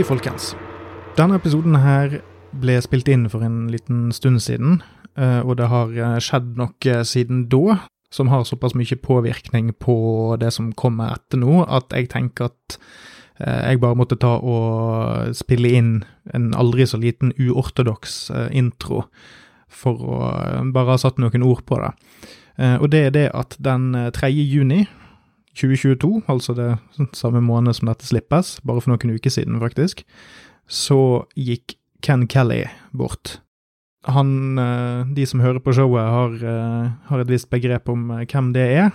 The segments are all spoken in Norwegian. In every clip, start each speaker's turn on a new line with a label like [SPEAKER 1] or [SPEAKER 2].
[SPEAKER 1] Hei, folkens. Denne episoden her ble spilt inn for en liten stund siden, eh, og det har eh, skjedd noe siden da som har såpass mye påvirkning på det som kommer etter nå, at jeg tenker at eh, jeg bare måtte ta og spille inn en aldri så liten uortodoks intro for å bare ha satt noen ord på det. Og det er det at den 3. juni 2022, altså det samme måned som dette slippes, bare for noen uker siden, faktisk, så gikk Ken Kelly bort. Han, eh, de som hører på showet, har, eh, har et visst begrep om eh, hvem det er,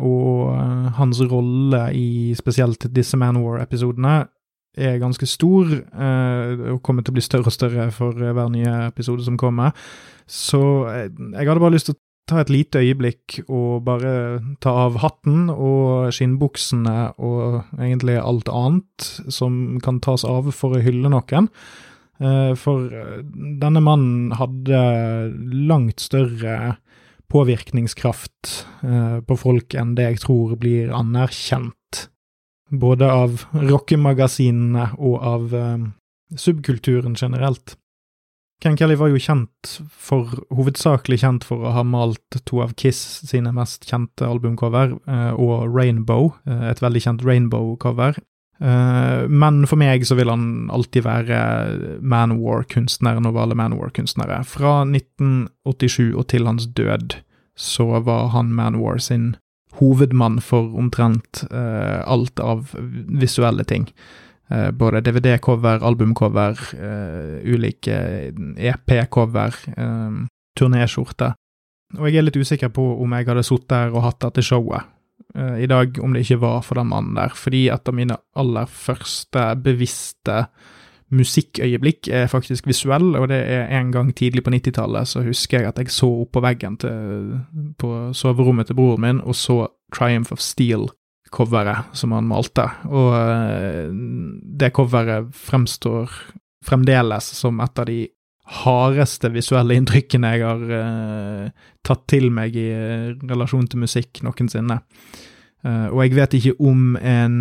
[SPEAKER 1] og hans rolle i spesielt disse Man War-episodene er ganske stor, og kommer til å bli større og større for hver nye episode som kommer. Så jeg hadde bare lyst til å ta et lite øyeblikk og bare ta av hatten og skinnbuksene og egentlig alt annet som kan tas av for å hylle noen. Eh, for eh, denne mannen hadde langt større påvirkningskraft eh, på folk enn det jeg tror blir anerkjent. Både av rockemagasinene og av subkulturen generelt. Ken Kelly var jo kjent for, hovedsakelig kjent for å ha malt to av Kiss sine mest kjente albumcover, eh, og Rainbow, eh, et veldig kjent Rainbow-cover. Eh, men for meg så vil han alltid være Manwar-kunstneren over alle Manwar-kunstnere. Fra 1987 og til hans død så var han Manwar sin hovedmann for omtrent alt av visuelle ting. Uh, både DVD-cover, albumcover, uh, ulike EP-cover, uh, turnéskjorte. Og jeg er litt usikker på om jeg hadde sittet der og hatt dette showet uh, i dag om det ikke var for den mannen der, fordi et av mine aller første bevisste musikkøyeblikk er faktisk visuell, og det er en gang tidlig på 90-tallet så husker jeg at jeg så opp på veggen til, på soverommet til broren min og så Triumph of Steel coveret som han malte, og eh, det coveret fremstår fremdeles som et av de hardeste visuelle inntrykkene jeg har uh, tatt til meg i relasjon til musikk noensinne. Uh, og jeg vet ikke om en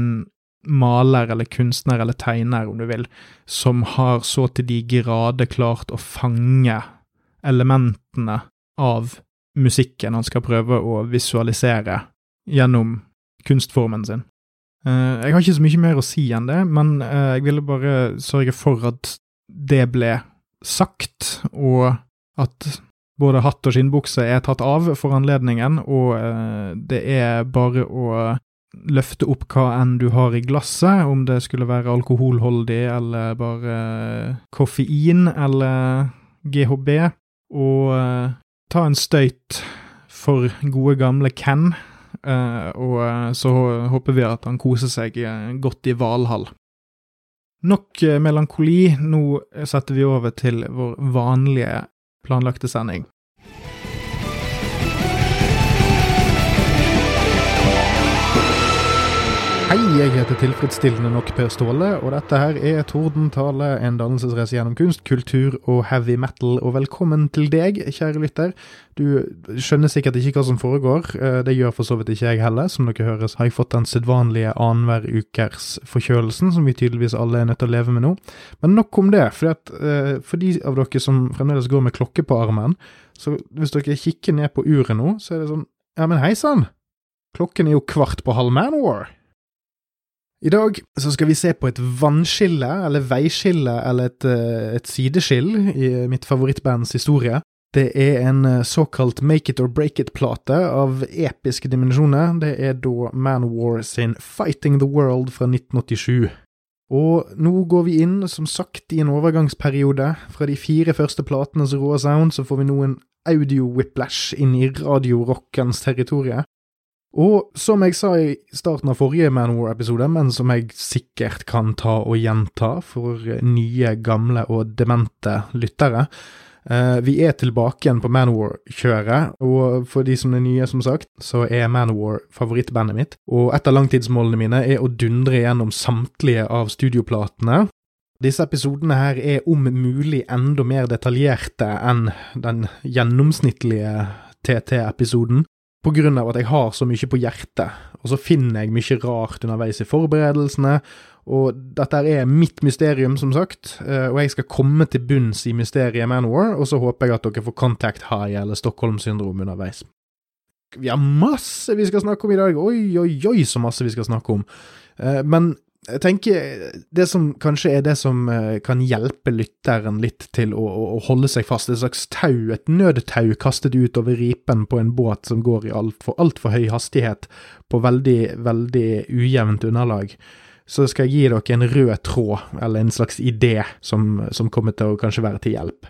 [SPEAKER 1] maler eller kunstner eller tegner, om du vil, som har så til de grader klart å fange elementene av musikken han skal prøve å visualisere gjennom kunstformen sin. Uh, jeg har ikke så mye mer å si enn det, men uh, jeg ville bare sørge for at det ble sagt, og at både hatt og skinnbukse er tatt av for anledningen, og uh, det er bare å løfte opp hva enn du har i glasset, om det skulle være alkoholholdig eller bare koffein eller GHB, og ta en støyt for gode gamle Ken og uh, så håper vi at han koser seg uh, godt i Valhall. Nok melankoli, nå setter vi over til vår vanlige planlagte sending. Hei, jeg heter tilfredsstillende nok Per Ståle, og dette her er Tordentale, en dannelsesreise gjennom kunst, kultur og heavy metal. Og velkommen til deg, kjære lytter. Du skjønner sikkert ikke hva som foregår, eh, det gjør for så vidt ikke jeg heller. Som dere høres, har jeg fått den sedvanlige annenhver ukers forkjølelsen, som vi tydeligvis alle er nødt til å leve med nå. Men nok om det, for, at, eh, for de av dere som fremdeles går med klokke på armen, så hvis dere kikker ned på uret nå, så er det sånn Ja, men hei sann! Klokken er jo kvart på halv Manwar. I dag så skal vi se på et vannskille, eller veiskille, eller et, eh, et sideskill i mitt favorittbands historie. Det er en eh, såkalt Make It or Break It-plate av episke dimensjoner. Det er da Manwar sin Fighting the World fra 1987. Og nå går vi inn, som sagt, i en overgangsperiode. Fra de fire første platenes rå sound så får vi nå en audio-whiplash inn i radiorockens territorie. Og som jeg sa i starten av forrige Manwar-episode, men som jeg sikkert kan ta og gjenta for nye, gamle og demente lyttere, eh, vi er tilbake igjen på Manwar-kjøret, og for de som er nye, som sagt, så er Manwar favorittbandet mitt, og et av langtidsmålene mine er å dundre gjennom samtlige av studioplatene, disse episodene her er om mulig enda mer detaljerte enn den gjennomsnittlige TT-episoden, på grunn av at jeg har så mye på hjertet, og så finner jeg mye rart underveis i forberedelsene, Og dette er mitt mysterium, som sagt, eh, og jeg skal komme til bunns i mysteriet Manwar, og så håper jeg at dere får Contact High eller Stockholm-syndrom underveis. Vi har masse vi skal snakke om i dag, oi, oi, oi, så masse vi skal snakke om. Eh, men jeg tenker det som kanskje er det som eh, kan hjelpe lytteren litt til å, å holde seg fast, et slags tau, et nødtau kastet ut over ripen på en båt som går i altfor alt for høy hastighet på veldig, veldig ujevnt underlag, så skal jeg gi dere en rød tråd, eller en slags idé, som, som kommer til å kanskje være til hjelp.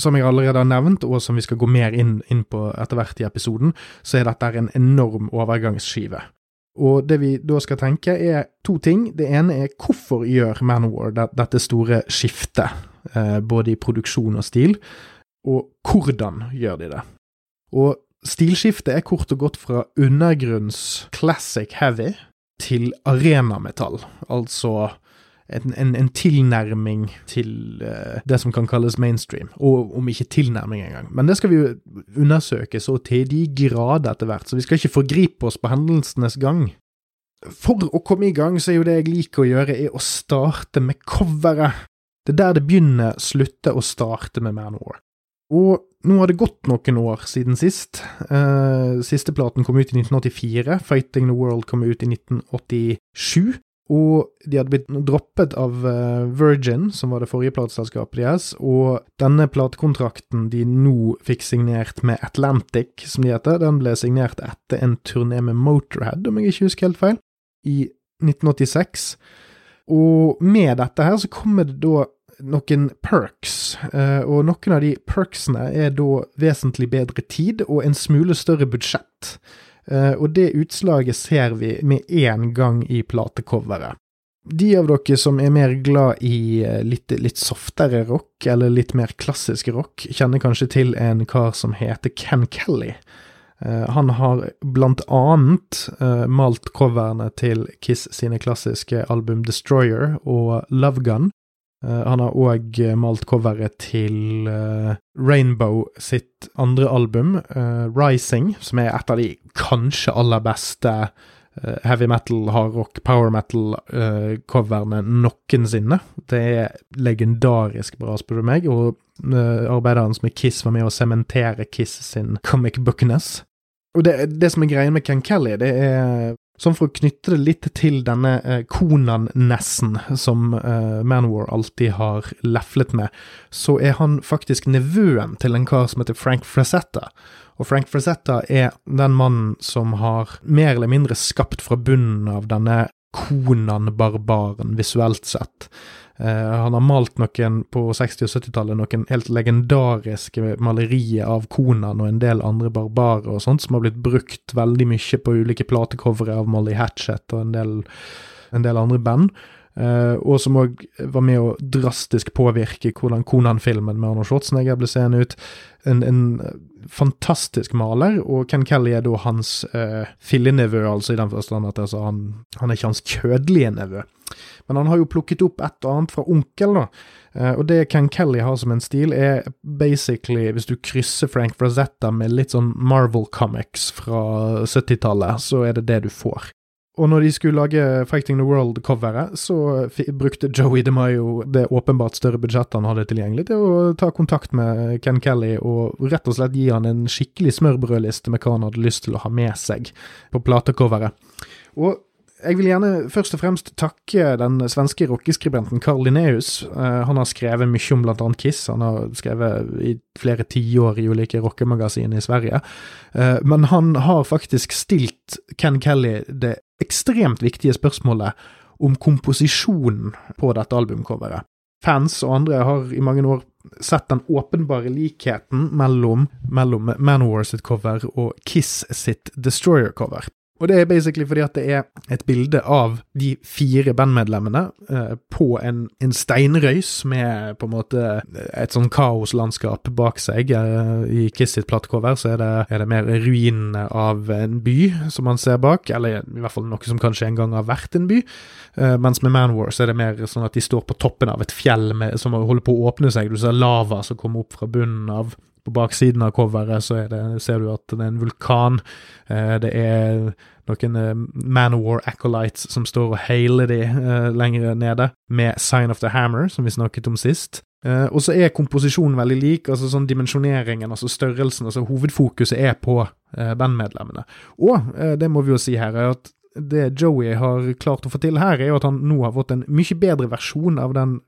[SPEAKER 1] Som jeg allerede har nevnt, og som vi skal gå mer inn, inn på etter hvert i episoden, så er dette en enorm overgangsskive. Og det vi da skal tenke, er to ting. Det ene er hvorfor gjør Manowar dette store skiftet, eh, både i produksjon og stil, og hvordan gjør de det? Og stilskiftet er kort og godt fra undergrunns classic heavy til arenametall, altså en, en, tilnærming til uh, det som kan kalles mainstream, og om ikke tilnærming engang. Men det skal vi jo undersøke så til de grader etter hvert, så vi skal ikke forgripe oss på hendelsenes gang. For å komme i gang, så er jo det jeg liker å gjøre, er å starte med coveret. Det er der det begynner, slutte å starte med Manor. Og nå har det gått noen år siden sist. Uh, siste platen kom ut i 1984, Fighting the World kom ut i 1987. Og de hadde blitt droppet av uh, Virgin, som var det forrige plateselskapet deres, og denne platekontrakten de nå fikk signert med Atlantic, som de heter, den ble signert etter en turné med Motorhead, om jeg ikke husker helt feil, i 1986. Og med dette her så kommer det da noen perks, uh, og noen av de perksene er da vesentlig bedre tid og en smule større budsjett. Eh, og det utslaget ser vi med en gang i platecoveret. De av dere som er mer glad i eh, litt, litt, softere rock, eller litt mer klassisk rock, kjenner kanskje til en kar som heter Ken Kelly. Eh, han har blant annet malt coverne til Kiss sine klassiske album Destroyer og Love Gun, han har òg eh, malt coveret til uh, Rainbow sitt andre album, Rising, som er et av de kanskje aller beste heavy metal, hardrock, power metal-coverne noensinne. Det er legendarisk bra, spør du meg, og arbeidet hans med Kiss var med å sementere Kiss sin comic bookness. Og det, det som er greia med Ken Kelly, det er Sånn for å knytte det litt til denne eh, Konan-nessen som eh, Manwar alltid har leflet med, så er han faktisk nevøen til en kar som heter Frank Frazetta. Og Frank Frazetta er den mannen som har mer eller mindre skapt fra bunnen av denne Konan-barbaren visuelt sett. Uh, han har malt noen på 60- og 70-tallet, noen helt legendariske malerier av Konan og en del andre barbarer og sånt, som har blitt brukt veldig mye på ulike platecovere av Molly Hatchet og en del, en del andre band. Uh, og som òg var med å drastisk påvirke hvordan Konan-filmen med Arnold Schwarzenegger ble seende ut. En, en, fantastisk maler, og Ken Kelly er da hans uh, fillenevø, altså i den forstand at altså, han, han, er ikke hans kjødelige nevø. Men han har jo plukket opp et og annet fra onkel, da. Uh, og det Ken Kelly har som en stil, er basically, hvis du krysser Frank Frazetta med litt sånn Marvel Comics fra 70-tallet, så er det det du får. Og når de skulle lage Fighting the World-coveret, så brukte Joey DeMayo det åpenbart større budsjettet han hadde tilgjengelig, til å ta kontakt med Ken Kelly og rett og slett gi han en skikkelig smørbrødliste med hva han hadde lyst til å ha med seg på platecoveret. Og jeg vil gjerne først og fremst takke den svenske rockeskribenten Carl Linnaeus. Uh, han har skrevet mye om annet Kiss, han har skrevet i flere tiår i ulike rockemagasin i Sverige. Uh, men han har faktisk stilt Ken Kelly det ekstremt viktige spørsmålet om komposisjonen på dette albumcoveret. Fans og andre har i mange år sett den åpenbare likheten mellom, mellom Manowar sitt cover og Kiss sitt Destroyer-cover. Og det er basically fordi at det er et bilde av de fire bandmedlemmene eh, på en, en, steinrøys med på en måte et sånn kaoslandskap bak seg. Eh, I Kiss sitt platecover så er det, er det mer ruinene av en by som man ser bak, eller i hvert fall noe som kanskje en gang har vært en by. Eh, mens med Manwar så er det mer sånn at de står på toppen av et fjell med, som holder på å åpne seg. Du ser lava som kommer opp fra bunnen av På baksiden av coveret så det, ser du at det er en vulkan. Eh, det er noen eh, Manowar Acolytes som står og hailer de eh, lenger nede, med Sign of the Hammer, som vi snakket om sist. Og så er komposisjonen veldig lik, altså sånn dimensjoneringen, altså størrelsen. altså Hovedfokuset er på bandmedlemmene. Og det må vi jo si her, er at det Joey har klart å få til her, er jo at han nå har fått en mye bedre versjon av, den,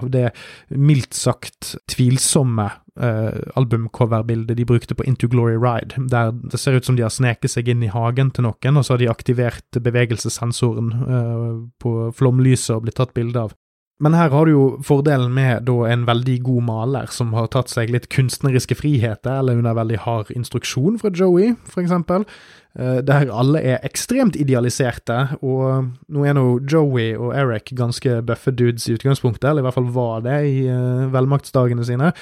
[SPEAKER 1] av det mildt sagt tvilsomme uh, albumcoverbildet de brukte på Into Glory Ride, der det ser ut som de har sneket seg inn i hagen til noen, og så har de aktivert bevegelsessensoren uh, på flomlyset og blitt tatt bilde av. Men her har du jo fordelen med da en veldig god maler som har tatt seg litt kunstneriske friheter, eller under veldig hard instruksjon fra Joey, for eksempel. Eh, der alle er ekstremt idealiserte, og nå er nå Joey og Eric ganske bøffe dudes i utgangspunktet, eller i hvert fall var det i uh, velmaktsdagene sine,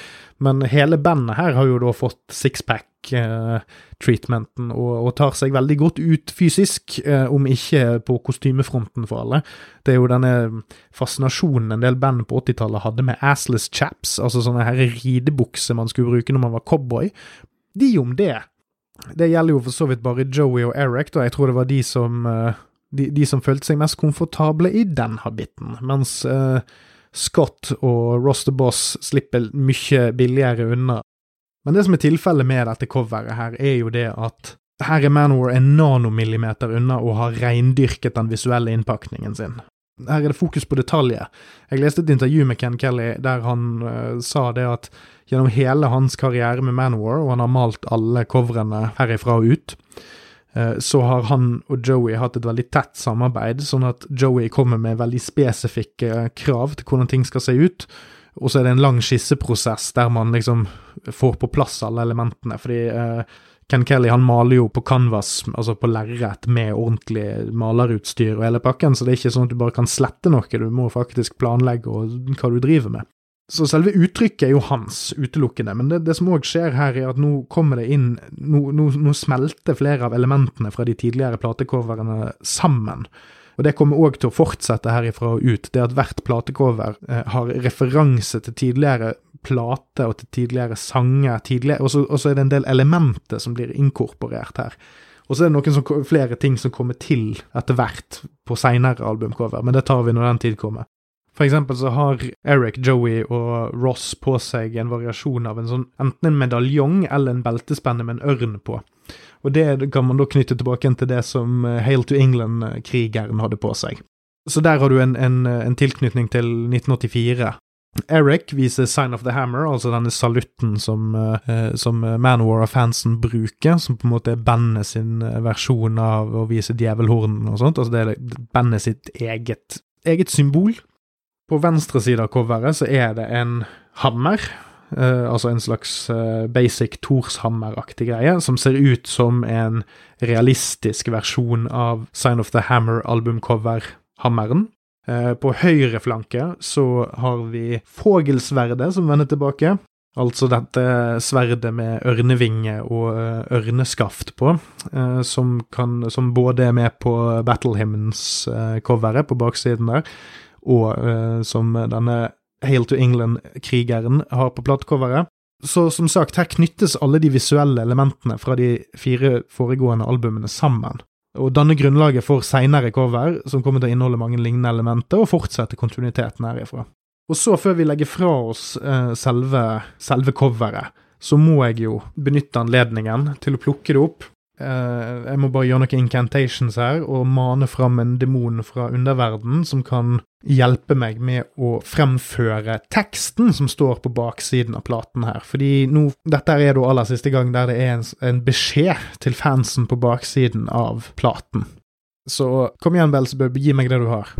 [SPEAKER 1] men hele bandet her har jo da fått sixpack-treatmenten, uh, og, og, tar seg veldig godt ut fysisk, om ikke på kostymefronten for alle. Det er jo denne fascinasjonen en del band på 80-tallet hadde med assless chaps, altså sånne her ridebukser man skulle bruke når man var cowboy. De om det. Det gjelder jo for så vidt bare Joey og Eric, da. Jeg tror det var de som, uh, de, de som følte seg mest komfortable i den habitten, mens uh, Scott og Ross the Boss slipper mye billigere unna. Men det som er tilfellet med dette coveret her, er jo det at her er Manowar en nanomillimeter unna å ha reindyrket den visuelle innpakningen sin. Her er det fokus på detaljer. Jeg leste et intervju med Ken Kelly der han uh, sa det at gjennom hele hans karriere med Manowar, og han har malt alle coverene herifra og ut, uh, så har han og Joey hatt et veldig tett samarbeid, sånn at Joey kommer med veldig spesifikke krav til hvordan ting skal se ut. Og så er det en lang skisseprosess der man liksom får på plass alle elementene, fordi uh, Ken Kelly han maler jo på canvas, altså på lerret, med ordentlig malerutstyr og hele pakken, så det er ikke sånn at du bare kan slette noe, du må faktisk planlegge hva du driver med. Så selve uttrykket er jo hans, utelukkende, men det, det som òg skjer her, er at nå kommer det inn Nå, nå, nå smelter flere av elementene fra de tidligere platecoverene sammen. Og det kommer òg til å fortsette herifra og ut, det at hvert platecover eh, har referanse til tidligere plate og til tidligere sanger, tidligere, og så er det en del elementer som blir inkorporert her. Og så er det noen som, flere ting som kommer til etter hvert på seinere albumcover, men det tar vi når den tid kommer. For eksempel så har Eric, Joey og Ross på seg en variasjon av en sånn enten en medaljong eller en beltespenne med en ørn på. Og det kan man da knytte tilbake til det som eh, Hail to England-krigeren hadde på seg. Så der har du en, en, en tilknytning til 1984, Eric viser Sign of the Hammer, altså denne salutten som, eh, som Manowar-fansen bruker, som på en måte er bandet sin eh, versjon av å vise djevelhornen og sånt. Altså det er bandet sitt eget, eget symbol. På venstre side av coveret så er det en hammer, uh, altså en slags uh, basic Torshammer-aktig greie, som ser ut som en realistisk versjon av Sign of the Hammer-albumcover-hammeren. Eh, på høyre flanke så har vi Fogelsverdet som vender tilbake. Altså dette sverdet med ørnevinge og eh, ørneskaft på, eh, som, kan, som både er med på Battle Hymns-coveret på baksiden der, og som denne Hail to England-krigeren har på platecoveret. Så som sagt, her knyttes alle de visuelle elementene fra de fire foregående albumene sammen og danner grunnlaget for seinere cover, som kommer til å inneholde mange lignende elementer, og fortsette kontinuiteten herifra. Og så, før vi legger fra oss eh, selve, selve coveret, så må jeg jo benytte anledningen til å plukke det opp Eh, jeg må bare gjøre noen incantations her og mane fram en demon fra underverden som kan hjelpe meg med å fremføre teksten som står på baksiden av platen her. Fordi nå, dette er da aller siste gang der det er en, en beskjed til fansen på baksiden av platen. Så kom igjen, Belsebub, gi meg det du har.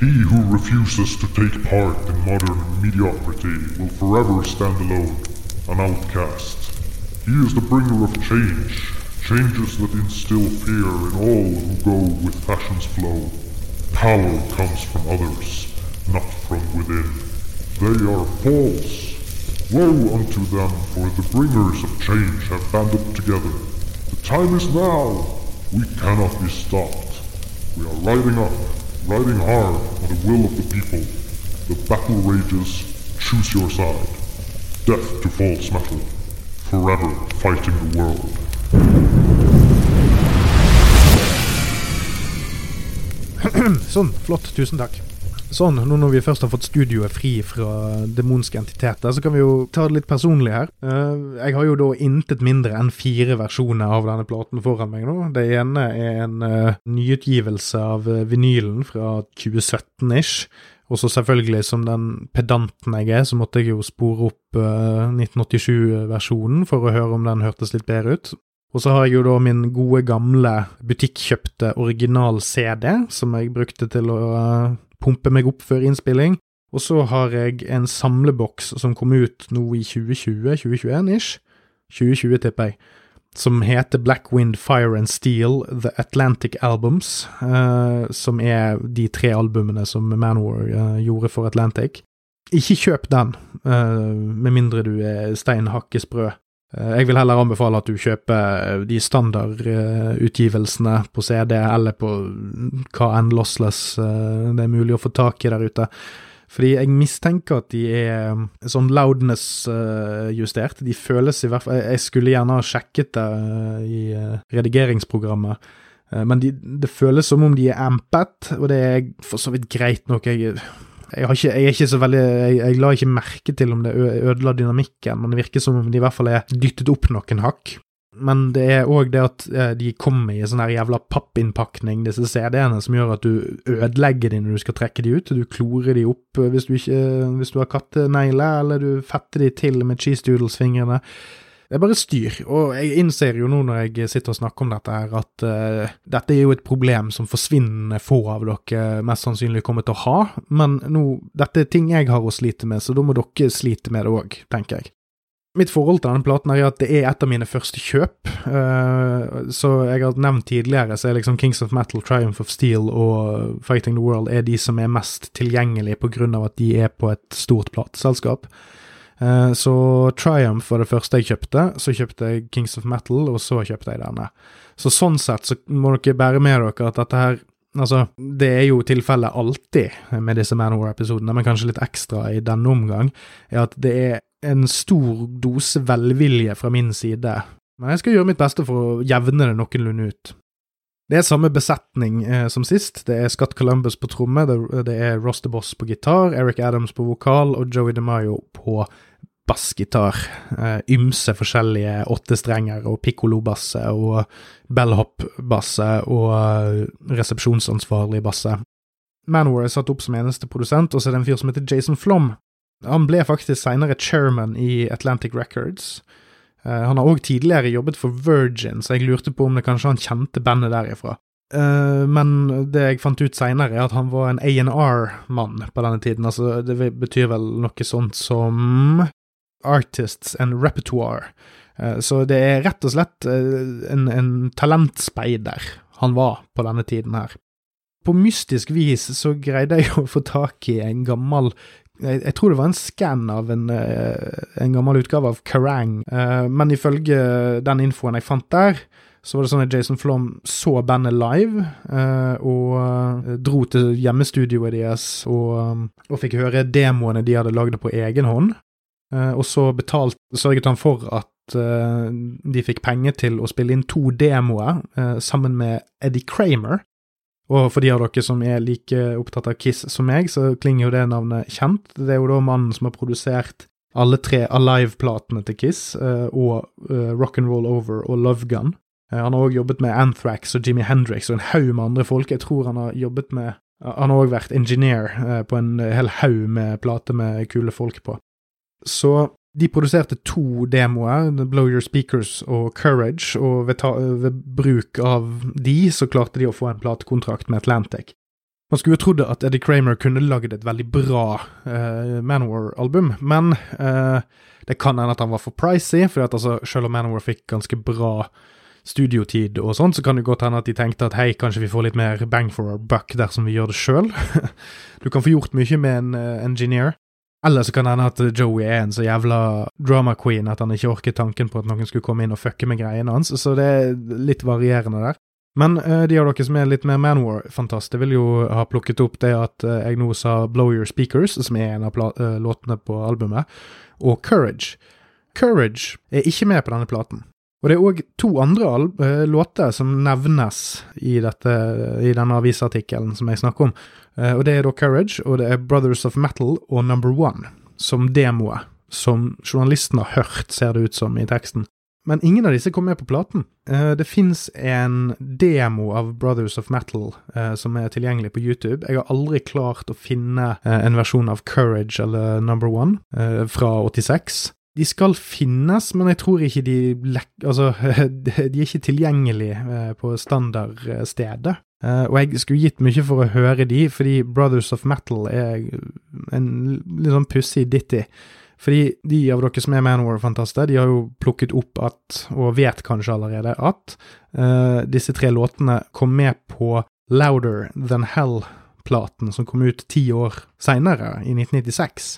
[SPEAKER 2] He who refuses to take part in modern mediocrity will forever stand alone, an outcast. He is the bringer of change, changes that instill fear in all who go with fashion's flow. Power comes from others, not from within. They are false. Woe unto them, for the bringers of change have banded together. The time is now. We cannot be stopped. We are riding up riding hard on the will of the people. The battle rages. Choose your side. Death to false metal. Forever fighting the world.
[SPEAKER 1] Sånn, flott, tusen takk. Sånn, nå når vi først har fått studioet fri fra demonske entiteter, så kan vi jo ta det litt personlig her. Eh, jeg har jo da intet mindre enn fire versjoner av denne platen foran meg nå. Det ene er en uh, nyutgivelse av uh, vinylen fra 2017-ish. Og så selvfølgelig, som den pedanten jeg er, så måtte jeg jo spore opp uh, 1987-versjonen for å høre om den hørtes litt bedre ut. Og så har jeg jo da min gode, gamle butikkjøpte original-CD, som jeg brukte til å uh, pumpe meg opp før innspilling. Og så har jeg en samleboks som kom ut nå i 2020-2021-ish. 2020, tipper jeg. Som heter Black Wind, Fire and Steel, The Atlantic Albums. Eh, som er de tre albumene som Manowar eh, gjorde for Atlantic. Ikke kjøp den, eh, med mindre du er stein. Jeg vil heller anbefale at du kjøper de standardutgivelsene på CD, eller på hva enn lossless det er mulig å få tak i der ute. Fordi jeg mistenker at de er sånn loudness-justert. De føles i hvert fall Jeg skulle gjerne ha sjekket det i redigeringsprogrammet. Men de, det føles som om de er ampet, og det er for så vidt greit nok. Jeg, jeg, ikke, jeg er ikke så veldig jeg, jeg, la ikke merke til om det ødela dynamikken, men det virker som om de i hvert fall er dyttet opp noen hakk. Men det er òg det at de kommer i sånn jævla pappinnpakning, disse CD-ene, som gjør at du ødelegger de når du skal trekke de ut. Du klorer de opp hvis du, ikke, hvis du har kattenegler, eller du fetter de til med cheese doodles-fingrene. Det er bare styr, og jeg innser jo nå når jeg sitter og snakker om dette her, at uh, dette er jo et problem som forsvinnende få av dere mest sannsynlig kommer til å ha, men nå, dette er ting jeg har å slite med, så da må dere slite med det òg, tenker jeg. Mitt forhold til denne platen er at det er et av mine første kjøp. Uh, så jeg har nevnt tidligere, så er liksom Kings of Metal, Triumph of Steel og Fighting the World er de som er mest tilgjengelige på grunn av at de er på et stort plateselskap. Uh, så Triumph var det første jeg kjøpte, så kjøpte jeg Kings of Metal, og så kjøpte jeg denne. Så sånn sett så må dere bære med dere at dette her Altså, det er jo tilfellet alltid med disse Manowar-episodene, men kanskje litt ekstra i denne omgang, er at det er en stor dose velvilje fra min side, men jeg skal gjøre mitt beste for å jevne det noenlunde ut. Det er samme besetning eh, som sist. Det er Scott Columbus på tromme, det, det er Ross the Boss på gitar, Eric Adams på vokal og Joey DeMayo på bassgitar. Eh, ymse forskjellige åttestrenger og piccolo-basse og bellhop-basse og eh, resepsjonsansvarlig basse. Manwar er satt opp som eneste produsent, og så er det en fyr som heter Jason Flom. Han ble faktisk senere chairman i Atlantic Records. Uh, han har òg tidligere jobbet for Virgin, så jeg lurte på om det kanskje han kjente bandet derifra. Men det jeg fant ut seinere, er at han var en A&R-mann på denne tiden. Altså, det betyr vel noe sånt som Artists and Repertoire. Uh, så det er rett og slett en, en talentspeider han var på denne tiden her. På mystisk vis så greide jeg å få tak i en gammel jeg, jeg, tror det var en skann av en, eh, en, gammel utgave av Kerrang, men ifølge den infoen jeg fant der, så var det sånn at Jason Flom så bandet live, og dro til hjemmestudioet deres og, og, fikk høre demoene de hadde lagd på egen hånd. Og så betalt, sørget han for at de fikk penger til å spille inn to demoer sammen med Eddie Kramer, og for de av dere som er like opptatt av Kiss som meg, så klinger jo det navnet kjent. Det er jo da mannen som har produsert alle tre Alive-platene til Kiss, og Rock'n'Roll Over og Love Gun. Han har òg jobbet med Anthrax og Jimmy Hendrix og en haug med andre folk. Jeg tror han har jobbet med Han har òg vært engineer på en hel haug med plater med kule folk på. Så de produserte to demoer, Blow Your Speakers og Courage, og ved, ta, ved, bruk av de så klarte de å få en platekontrakt med Atlantic. Man skulle jo trodd at Eddie Kramer kunne lagd et veldig bra uh, Manowar-album, men uh, det kan hende at han var for pricy, for at, altså, selv om Manowar fikk ganske bra studiotid og sånn, så kan det godt hende at de tenkte at hei, kanskje vi får litt mer bang for our buck dersom vi gjør det sjøl. du kan få gjort mye med en uh, engineer. Eller så kan det hende at Joey er en så jævla drama queen at han ikke orker tanken på at noen skulle komme inn og fucke med greiene hans, så det er litt varierende der. Men uh, de av dere som er litt mer Manwar-fantaster, vil jo ha plukket opp det at uh, jeg nå sa Blow Your Speakers, som er en av uh, låtene på albumet, og Courage. Courage er ikke med på denne platen. Og det er òg to andre låter som nevnes i, dette, i denne avisartikkelen som jeg snakker om. Og det er da Courage, og det er Brothers of Metal og Number One som demoer, som journalisten har hørt, ser det ut som i teksten. Men ingen av disse kom med på platen. Uh, det fins en demo av Brothers of Metal uh, som er tilgjengelig på YouTube. Jeg har aldri klart å finne en versjon av Courage eller Number One fra 86. De skal finnes, men jeg tror ikke de Altså, de er ikke tilgjengelige på standardstedet. Og jeg skulle gitt mye for å høre de, fordi Brothers of Metal er en litt sånn pussig ditty. Fordi de av dere som er Manwar-fantaster, de har jo plukket opp at, og vet kanskje allerede, at uh, disse tre låtene kom med på Louder Than Hell-platen, som kom ut ti år seinere, i 1996.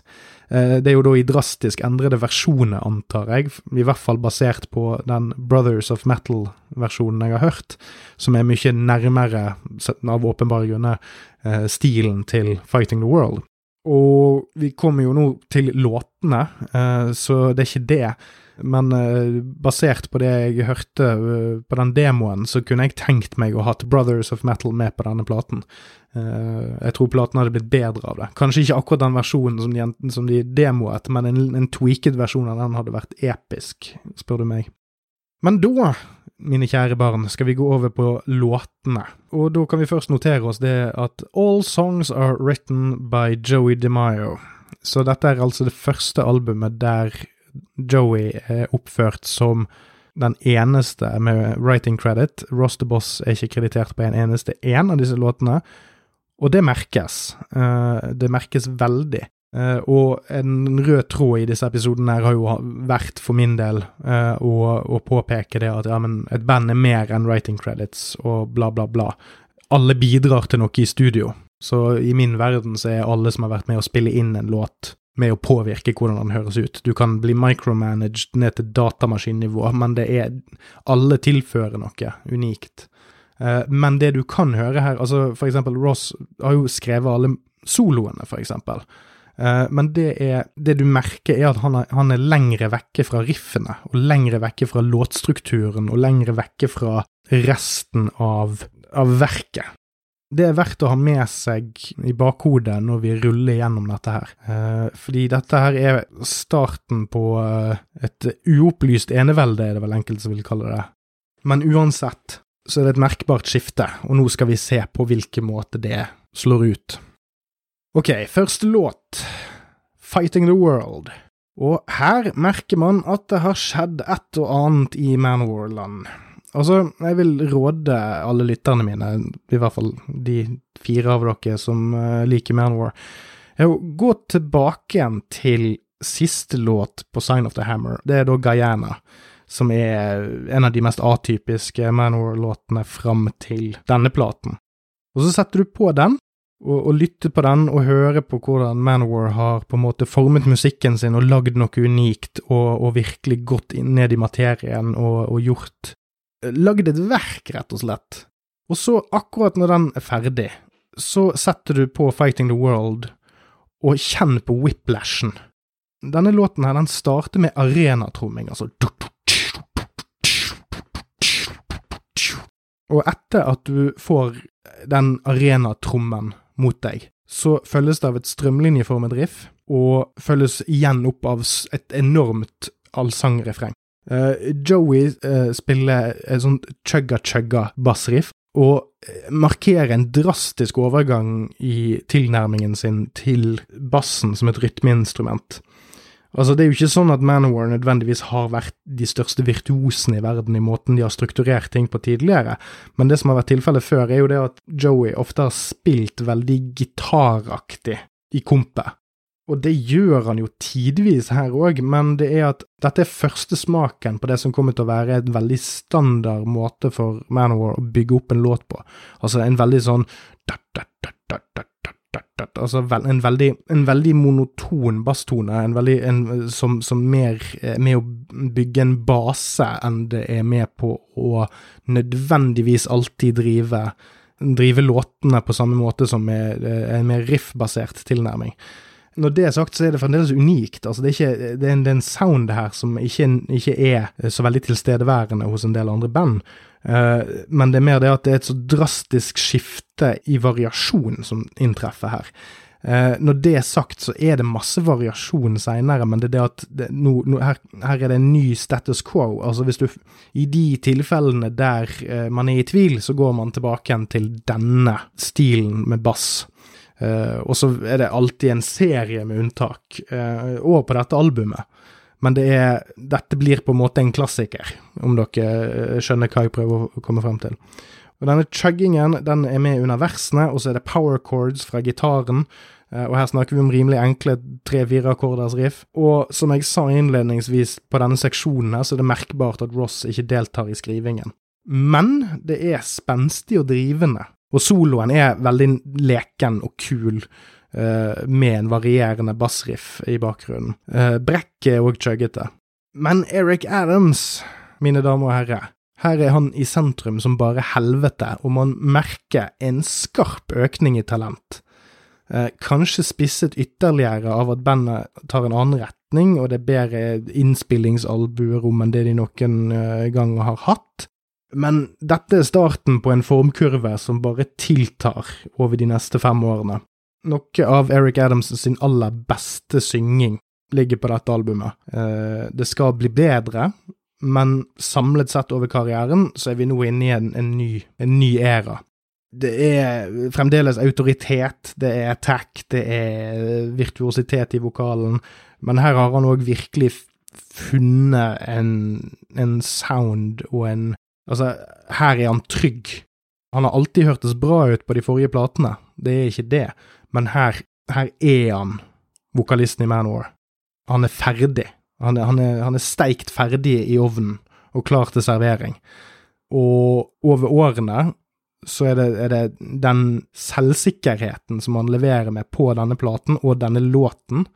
[SPEAKER 1] Uh, det er jo da i drastisk endrede versjoner, antar jeg, i hvert fall basert på den Brothers of Metal-versjonen jeg har hørt, som er mye nærmere, av åpenbare grunner, uh, stilen til Fighting the World. Og vi kommer jo nå til låtene, uh, så det er ikke det. Men uh, basert på det jeg hørte uh, på den demoen, så kunne jeg tenkt meg å ha Brothers of Metal med på denne platen. jeg tror platen hadde blitt bedre av det. Kanskje ikke akkurat den versjonen som de demoet, men en, en tweaked versjon av den hadde vært episk, spør du meg. Men da mine kjære barn, skal vi gå over på låtene. Og da kan vi først notere oss det at All songs are written by Joey DeMaio. Så dette er altså det første albumet der Joey er oppført som den eneste med writing credit. Ross the Boss er ikke kreditert på en eneste en av disse låtene, og det merkes. Eh, det merkes veldig. Uh, og en rød tråd i disse episodene her har jo vært, for min del, å, å, påpeke det at ja, men et band er mer enn writing credits og bla, bla, bla. Alle bidrar til noe i studio. Så i min verden så er alle som har vært med å spille inn en låt, med å påvirke hvordan den høres ut. Du kan bli micromanaged ned til datamaskinnivå, men det er Alle tilfører noe unikt. Uh, men det du kan høre her, altså for eksempel Ross har jo skrevet alle soloene, for eksempel. Uh, men det, er, det, du merker, er at han er, han er lengre vekke fra riffene, og lengre vekke fra låtstrukturen, og lengre vekke fra resten av, av verket. Det er verdt å ha med seg i bakhodet når vi ruller gjennom dette her. Uh, fordi dette her er starten på uh, et uopplyst enevelde, er det vel enkelte som vil kalle det. Men uansett så er det et merkbart skifte, og nå skal vi se på hvilken måte det slår ut. Ok, første låt, Fighting the World. Og her merker man at det har skjedd et og annet i Manwar-land. Altså, jeg vil råde alle lytterne mine, i hvert fall de fire av dere som uh, liker Manwar, å gå tilbake igjen til siste låt på Sign of the Hammer. Det er da Guyana, som er en av de mest atypiske Manwar-låtene fram til denne platen. Og så setter du på den, og, og lytter på den og hører på hvordan Manowar har på en måte formet musikken sin og lagd noe unikt og, og virkelig gått ned i materien og, og gjort Lagd et verk, rett og slett. Og så, akkurat når den er ferdig, så setter du på Fighting the World og kjenn på whiplashen. Denne låten her, den starter med arenatromming, altså Og etter at du får den arenatrommen mot deg, så følges det av et strømlinjeformet riff, og følges igjen opp av et enormt allsangrefreng. Uh, Joey uh, spiller et sånt chugga-chugga bassriff, og eh, markerer en drastisk overgang i tilnærmingen sin til bassen som et rytmeinstrument. Altså, det er jo ikke sånn at Manowar nødvendigvis har vært de største virtuosene i verden i måten de har strukturert ting på tidligere, men det som har vært tilfellet før, er jo det at Joey ofte har spilt veldig gitaraktig i kompet. Og det gjør han jo tidvis her òg, men det er at dette er første smaken på det som kommer til å være en veldig standard måte for Manowar å bygge opp en låt på. Altså en veldig sånn altså en, veldig, en, veldig, monoton basstone, en veldig, en, som, som mer er med å bygge en base enn det er med på å nødvendigvis alltid drive, drive låtene på samme måte som med en mer riff-basert tilnærming. Når det er sagt, så er det fremdeles unikt. Altså, det, er ikke, det, er en, det er en sound her som ikke, ikke, er så veldig tilstedeværende hos en del andre band. Uh, men det er mer det at det er et så drastisk skifte i variasjon som inntreffer her. Uh, når det er sagt, så er det masse variasjon seinere, men det er det at det, no, no, her, her, er det en ny status quo. Altså hvis du I de tilfellene der uh, man er i tvil, så går man tilbake igjen til denne stilen med bass. Uh, og så er det alltid en serie med unntak, uh, og på dette albumet. Men det er, dette blir på en måte en klassiker, om dere eh, skjønner hva jeg prøver å komme frem til. Og Denne chuggingen den er med under versene, og så er det power chords fra gitaren. Og her snakker vi om rimelig enkle tre-fire akkorders riff. Og som jeg sa innledningsvis på denne seksjonen her, så er det merkbart at Ross ikke deltar i skrivingen. Men det er spenstig og drivende og soloen er veldig leken og kul, uh, med en varierende bassriff i bakgrunnen. Uh, Brekket er òg chuggete. Men Eric Adams, mine damer og herrer, her er han i sentrum som bare helvete, og man merker en skarp økning i talent. Eh, kanskje spisset ytterligere av at bandet tar en annen retning, og det er bedre innspillingsalbuerom enn det de noen eh, gang har hatt. Men dette er starten på en formkurve som bare tiltar over de neste fem årene. Noe av Eric Adams sin aller beste synging ligger på dette albumet. Eh, det skal bli bedre, men samlet sett over karrieren så er vi nå inne i en, en, ny, en ny æra. Det er fremdeles autoritet, det er attack, det er virtuositet i vokalen, men her har han òg virkelig funnet en, en sound og en Altså, her er han trygg. Han har alltid hørtes bra ut på de forrige platene, det er ikke det, men her, her er han, vokalisten i Manor. Han er ferdig. Han er, han, er, han er steikt ferdig i ovnen og klar til servering. Og over årene så er det, er det, den selvsikkerheten som han leverer med på denne platen og denne låten,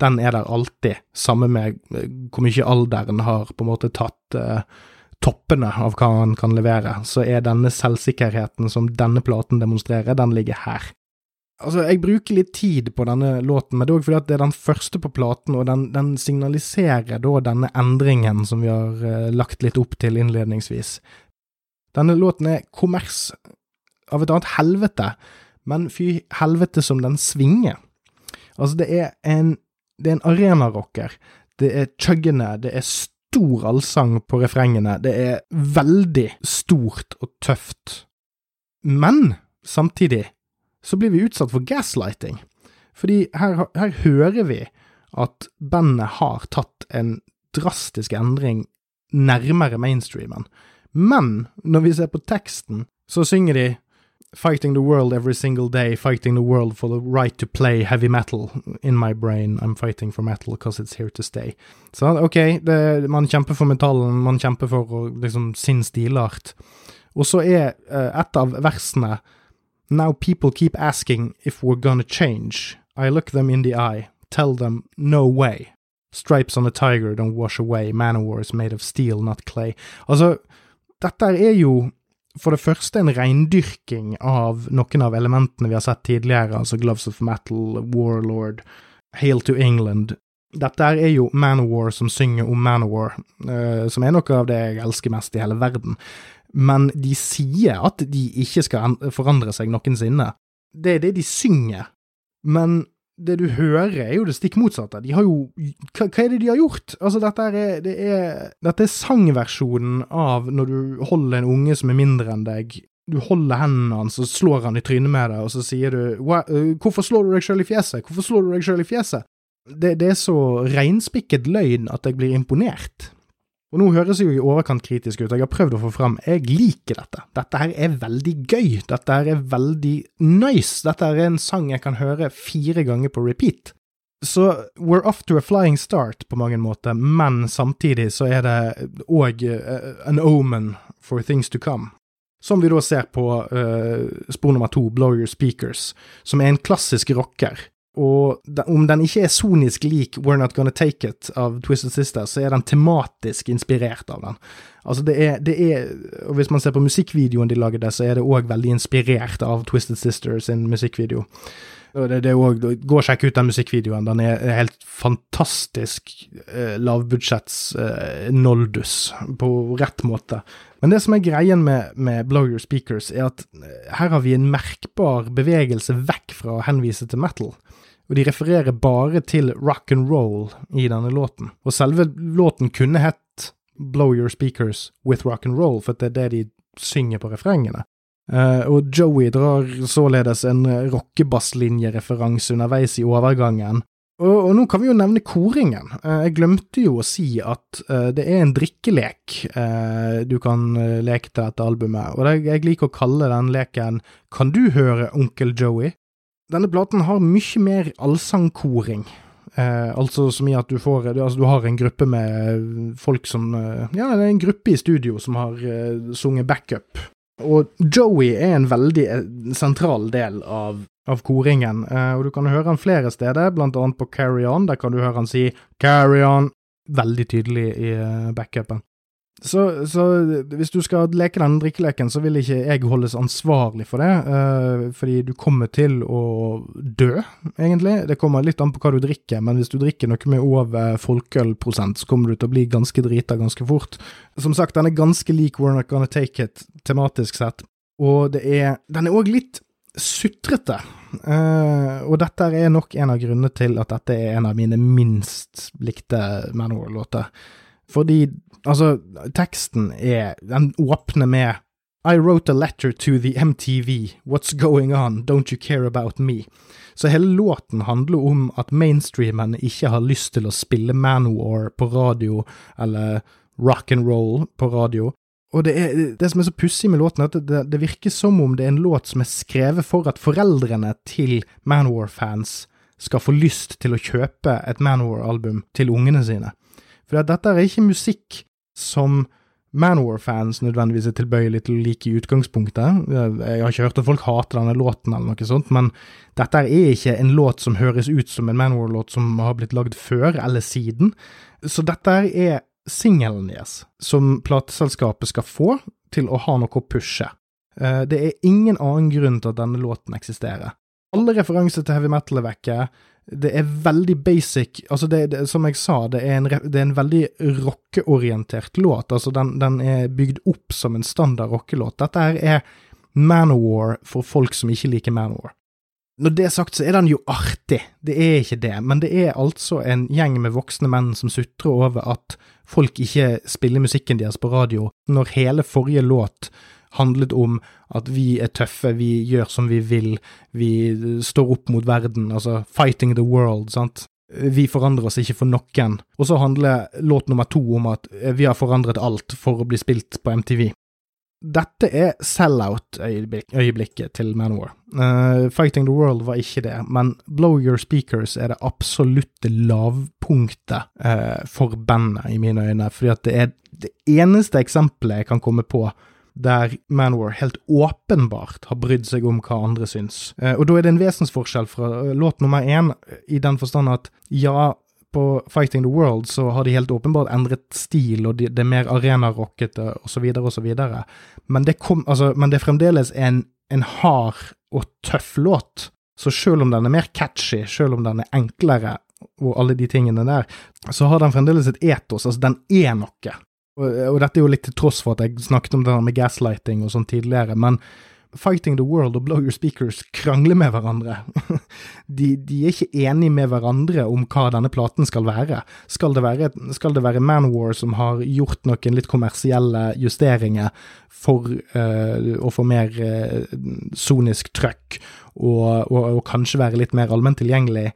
[SPEAKER 1] den er der alltid, samme med hvor mye alderen har på en måte tatt uh, toppene av hva han kan levere, så er denne selvsikkerheten som denne platen demonstrerer, den ligger her. Altså, jeg bruker litt tid på denne låten, men det er òg fordi at det er den første på platen, og den, den signaliserer da denne endringen som vi har uh, lagt litt opp til innledningsvis. Denne låten er kommers av et annet helvete, men fy helvete som den svinger. Altså, det er en, det er en arenarocker. Det er chuggende, det er stor allsang på refrengene. Det er veldig stort og tøft. Men samtidig så blir vi utsatt for gaslighting. Fordi her, her hører vi at bandet har tatt en drastisk endring nærmere mainstreamen. Men når vi ser på teksten, så synger de fighting the world every single day, fighting the world for the right to play heavy metal. In my brain, I'm fighting for metal because it's here to stay. Så ok, det, man kjemper for metallen, man kjemper for liksom, sin stilart. Og så er uh, et av versene Now people keep asking if we're gonna change. I look them in the eye, tell them no way. Stripes on a tiger don't wash away, man of war is made of steel, not clay. Altså, dette er jo for det første en reindyrking av noen av elementene vi har sett tidligere, altså Gloves of Metal, Warlord, Hail to England. Dette er jo Manowar som synger om Manowar, uh, som er noe av det jeg elsker mest i hele verden. Men de sier at de ikke skal forandre seg noensinne. Det er det de synger. Men det du hører, er jo det stikk motsatte. De har jo Hva, hva er det de har gjort? Altså, dette er, det er, dette er sangversjonen av når du holder en unge som er mindre enn deg. Du holder hendene hans og slår han i trynet med deg, og så sier du uh, 'Hvorfor slår du deg sjøl i fjeset?' Hvorfor slår du deg sjøl i fjeset? Det, det er så reinspikket løgn at jeg blir imponert. Og nå høres jeg jo i overkant kritisk ut, og jeg har prøvd å få fram jeg liker dette. Dette her er veldig gøy, dette her er veldig nice, dette her er en sang jeg kan høre fire ganger på repeat. Så we're off to a flying start på mange måter, men samtidig så er det òg uh, an omen for things to come. som vi da ser på uh, spor nummer to, Blow Your Speakers, som er en klassisk rocker. Og om den ikke er sonisk lik We're Not Gonna Take It av Twisted Sister, så er den tematisk inspirert av den. Altså det er, det er Og hvis man ser på musikkvideoen de lager der, så er det òg veldig inspirert av Twisted Sister sin musikkvideo. Det, det er også, Gå og sjekk ut den musikkvideoen. Den er helt fantastisk eh, lavbudsjetts eh, noldus, på rett måte. Men det som er greien med, med Blogger Speakers, er at eh, her har vi en merkbar bevegelse vekk fra å henvise til metal. Og de refererer bare til rock and roll i denne låten. Og selve låten kunne hett Blow Your Speakers with Rock and Roll, for det er det de synger på refrengene. Uh, og Joey drar således en rockebasslinjereferanse underveis i overgangen. Og, og, nå kan vi jo nevne koringen. Uh, jeg glemte jo å si at uh, det er en drikkelek du kan leke til dette albumet, og det, jeg liker å kalle den leken Kan du høre Onkel Joey? Denne platen har mye mer allsangkoring. Eh, altså som i at du får altså du har en gruppe med folk som Ja, det er en gruppe i studio som har eh, sunget backup og Joey er en veldig eh, sentral del av, av koringen, eh, og du kan høre han flere steder, blant annet på Carry On. Der kan du høre han si Carry On veldig tydelig i eh, backupen. Så, så, hvis du skal leke denne drikkeleken, så vil ikke jeg holdes ansvarlig for det, uh, fordi du kommer til å dø, egentlig. Det kommer litt an på hva du drikker, men hvis du drikker noe med over folkeølprosent, så kommer du til å bli ganske drita ganske fort. Som sagt, den er ganske lik We're Not Gonna Take It, tematisk sett, og det er Den er òg litt sutrete. Uh, og dette er nok en av grunnene til at dette er en av mine minst likte Manowar-låter. Fordi Altså, teksten er Den åpner med I wrote a letter to the MTV, what's going on, don't you care about me? Så hele låten handler om at mainstreamen ikke har lyst til å spille Manowar på radio, eller rock and roll på radio. Og det, er, det som er så pussig med låten, er at det, det, virker som om det er en låt som er skrevet for at foreldrene til Manowar-fans skal få lyst til å kjøpe et Manowar-album til ungene sine. For dette er ikke musikk som Manwar-fans nødvendigvis er tilbøyelig til å like i utgangspunktet. Jeg har ikke hørt at folk hater denne låten eller noe sånt, men dette er ikke en låt som høres ut som en Manwar-låt som har blitt lagd før eller siden. Så dette er singelen deres, som plateselskapet skal få til å ha noe å pushe. Eh, det er ingen annen grunn til at denne låten eksisterer. Alle referanser til heavy metal er vekke det er veldig basic. Altså, det, det, som jeg sa, det er en, det er en veldig rockeorientert låt. Altså, den, den, er bygd opp som en standard rockelåt. Dette her er Manowar for folk som ikke liker Manowar. Når det er sagt, så er den jo artig, det er ikke det, men det er altså en gjeng med voksne menn som sutrer over at folk ikke spiller musikken deres på radio, når hele forrige låt handlet om at vi er tøffe, vi gjør som vi vil, vi står opp mot verden, altså fighting the world, sant. Vi forandrer oss ikke for noen. Og så handler låt nummer to om at vi har forandret alt for å bli spilt på MTV. Dette er sell-out-øyeblikket til Manowar. Uh, Fighting the World var ikke det, men Blow Your Speakers er det absolutte lavpunktet uh, for bandet, i mine øyne. Fordi at det er det eneste eksempelet jeg kan komme på der Manwar helt åpenbart har brydd seg om hva andre syns. Eh, og da er det en vesensforskjell fra eh, låt nummer én, i den forstand at ja, på Fighting the World så har de helt åpenbart endret stil, og det er mer arenarockete osv., osv. Men, det altså, men det er fremdeles en, en hard og tøff låt. Så selv om den er mer catchy, selv om den er enklere og alle de tingene der, så har den fremdeles et etos. Altså, den er noe. Og, og, dette er jo litt til tross for at jeg snakket om det med gaslighting og sånn tidligere, men Fighting the World og Blow Your Speakers krangler med hverandre. de, de, er ikke enige med hverandre om hva denne platen skal være. Skal det være, skal det være Manwar som har gjort noen litt kommersielle justeringer for uh, å få mer uh, sonisk trøkk, og, og, og, kanskje være litt mer allment tilgjengelig?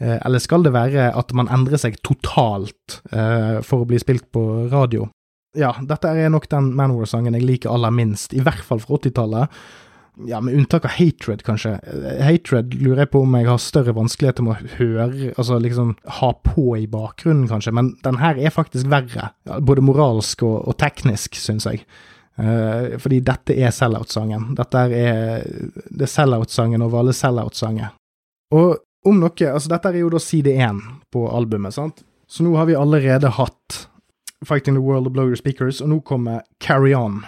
[SPEAKER 1] Uh, eller skal det være at man endrer seg totalt for å bli spilt på radio? Ja, dette er nok den Manwar-sangen jeg liker aller minst, i hvert fall fra 80-tallet. Ja, med unntak av Hatred, kanskje. Hatred lurer jeg på om jeg har større vanskeligheter med å høre, altså liksom ha på i bakgrunnen, kanskje, men den her er faktisk verre. Både moralsk og, og teknisk, syns jeg. Uh, fordi dette er sell-out-sangen. Dette er det sell-out-sangen over alle sell-out-sanger. Og om noe Altså, dette er jo da side én på albumet, sant? Så nå har vi allerede hatt Fighting the World of Blow Your Speakers, og nå kommer Carry On.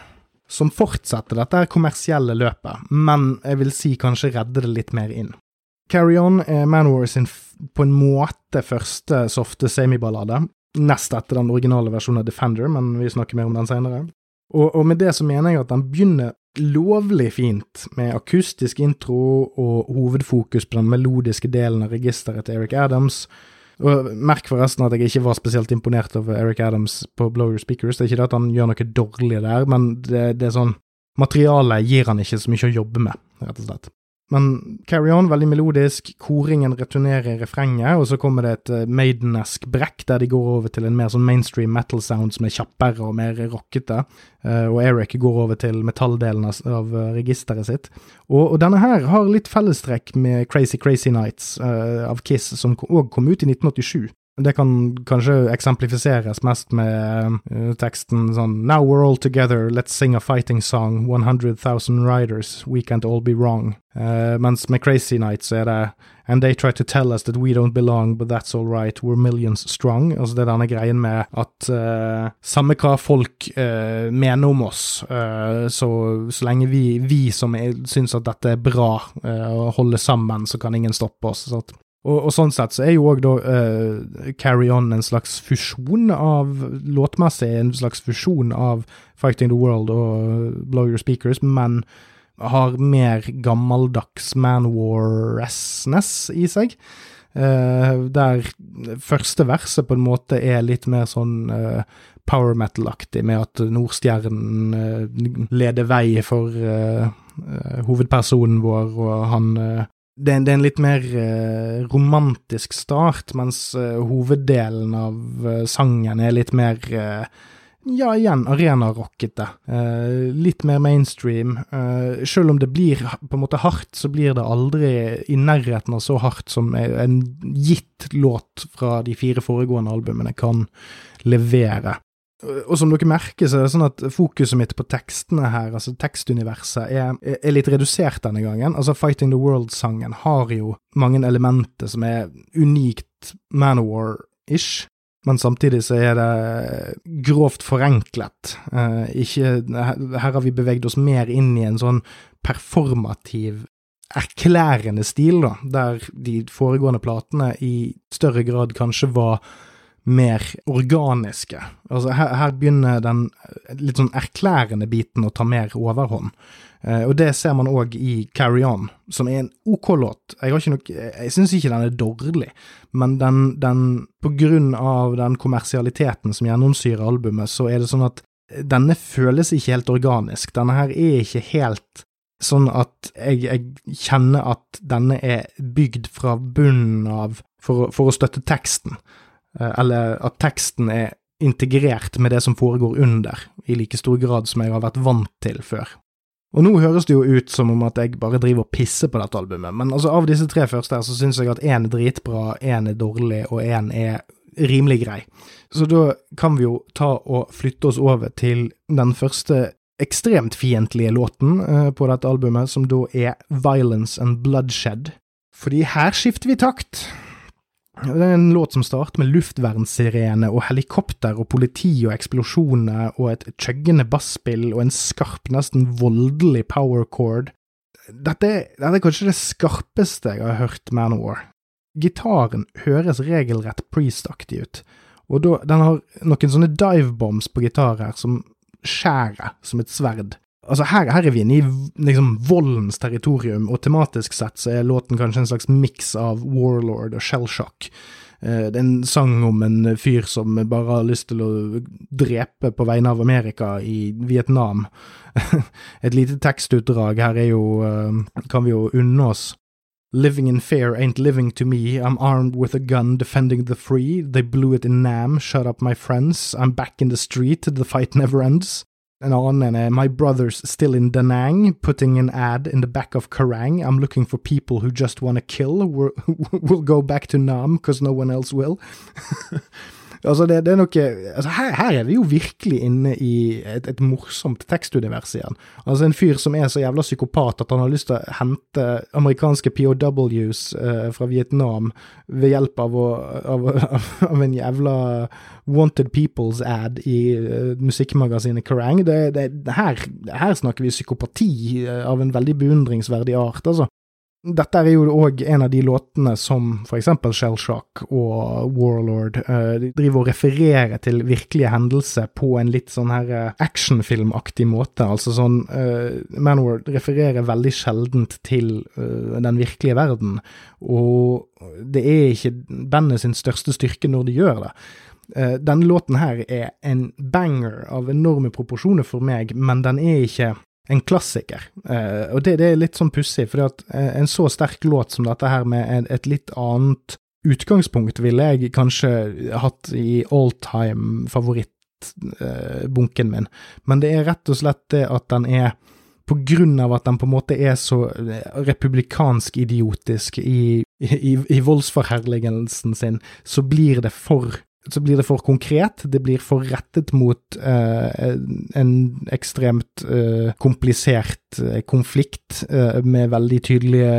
[SPEAKER 1] Som fortsetter dette kommersielle løpet, men jeg vil si kanskje redde det litt mer inn. Carry On er Manwar sin på en måte første softe semiballade, nest etter den originale versjonen av Defender, men vi snakker mer om den senere. Og, og med det så mener jeg at den begynner lovlig fint, med akustisk intro og hovedfokus på den melodiske delen av registeret til Eric Adams. Og Merk forresten at jeg ikke var spesielt imponert over Eric Adams på Blow Your Speakers. Det er ikke det at han gjør noe dårlig der, men det, det er sånn Materialet gir han ikke så mye å jobbe med, rett og slett. Men Carry On, veldig melodisk. Koringen returnerer refrenget, og så kommer det et Maidenesk Maiden-esk brekk der de går over til en mer sånn mainstream metal sound som er kjappere og mer rockete. Uh, og Eric går over til metalldelen av, uh, registeret sitt. Og, og, denne her har litt fellestrekk med Crazy Crazy Nights av Kiss, som òg kom ut i 1987. Det kan kanskje eksemplifiseres mest med uh, teksten sånn Now we're all together, let's sing a fighting song, 100,000 riders, we can't all be wrong. Uh, mens med Crazy Night så er det And they try to tell us that we don't belong, but that's all right, we're millions strong. Altså det er denne greien med at uh, samme hva folk uh, mener om oss, uh, så, så lenge vi, vi som syns at dette er bra, uh, holder sammen, så kan ingen stoppe oss. Så at og, og, sånn sett så er jo òg da uh, Carry On en slags fusjon av Låtmessig en slags fusjon av Fighting the World og Blow Your Speakers, men har mer gammeldags Manwar-ness i seg. Uh, der første verset på en måte er litt mer sånn uh, power metal-aktig, med at Nordstjernen uh, leder vei for hovedpersonen vår, og han det er, det er, en litt mer uh, romantisk start, mens uh, hoveddelen av uh, sangen er litt mer ja, igjen arenarockete. litt mer mainstream. selv om det blir på en måte hardt, så blir det aldri i nærheten av så hardt som en gitt låt fra de fire foregående albumene kan levere. Og som dere merker, så er det sånn at fokuset mitt på tekstene her, altså tekstuniverset, er, er litt redusert denne gangen. Altså Fighting the World-sangen har jo mange elementer som er unikt Manowar-ish. Men samtidig så er det grovt forenklet. Eh, ikke, her har vi beveget oss mer inn i en sånn performativ erklærende stil, da, der de foregående platene i større grad kanskje var mer organiske. Altså her, her, begynner den litt sånn erklærende biten å ta mer overhånd. Eh, og det ser man òg i Carry On, som er en OK låt. Jeg, har jeg syns ikke den er dårlig, men den, den, på grunn av den kommersialiteten som gjennomsyrer albumet, så er det sånn at denne føles ikke helt organisk. Denne her er ikke helt sånn at jeg, jeg kjenner at denne er bygd fra bunnen av for, for å støtte teksten. Eh, eller at teksten er integrert med det som foregår under, i like stor grad som jeg har vært vant til før. Og nå høres det jo ut som om at jeg bare driver og pisser på dette albumet, men altså av disse tre første her så syns jeg at én er dritbra, én er dårlig, og én er rimelig grei. Så da kan vi jo ta og flytte oss over til den første ekstremt fiendtlige låten uh, på dette albumet, som da er Violence and Bloodshed. Fordi her skifter vi takt. Det er en låt som starter med luftvernsirene og helikopter og politi og eksplosjoner og et chuggende basspill og en skarp, nesten voldelig power chord. Dette, dette, er kanskje det skarpeste jeg har hørt Manowar. Gitaren høres regelrett priest-aktig ut, og da, den har noen sånne divebombs på gitar her som skjærer som et sverd. Altså her, her, er vi inne i liksom voldens territorium, og tematisk sett så er låten kanskje en slags miks av Warlord og Shellshock. Eh, det er en sang om en fyr som bare har lyst til å drepe på vegne av Amerika i Vietnam. Et lite tekstutdrag her er jo eh, kan vi jo unne oss. Living in fear ain't living to me. I'm armed with a gun defending the free. They blew it in Nam. Shut up, my friends. I'm back in the street. The fight never ends. En annen er My brother's still in Danang, putting an ad in the back of Karang. I'm looking for people who just wanna kill. We're, we'll go back to Nam, because no one else will. Altså, det, det er noe altså her, her, er vi jo virkelig inne i et, et, morsomt tekstunivers igjen. Altså en fyr som er så jævla psykopat at han har lyst til å hente amerikanske POWs eh, fra Vietnam ved hjelp av, å, av, av en jævla Wanted Peoples ad i uh, musikkmagasinet Kerrang. Her, her, snakker vi psykopati uh, av en veldig beundringsverdig art, altså. Dette er jo òg en av de låtene som eksempel Shellshock og Warlord uh, driver og refererer til virkelige hendelser på en litt sånn her uh, actionfilmaktig måte. Altså sånn uh, Manward refererer veldig sjeldent til uh, den virkelige verden, og det er ikke bandet sin største styrke når de gjør det. Uh, denne låten her er en banger av enorme proporsjoner for meg, men den er ikke en klassiker. Eh, og det, det, er litt sånn pussig, for uh, en så sterk låt som dette her med et, et litt annet utgangspunkt ville jeg kanskje hatt i all time favorittbunken eh, min, men det er rett og slett det at den er på grunn av at den på en måte er så republikansk idiotisk i, i, i voldsforherligelsen sin, så blir det for så blir det for konkret, det blir for rettet mot eh, en ekstremt eh, komplisert eh, konflikt med veldig tydelige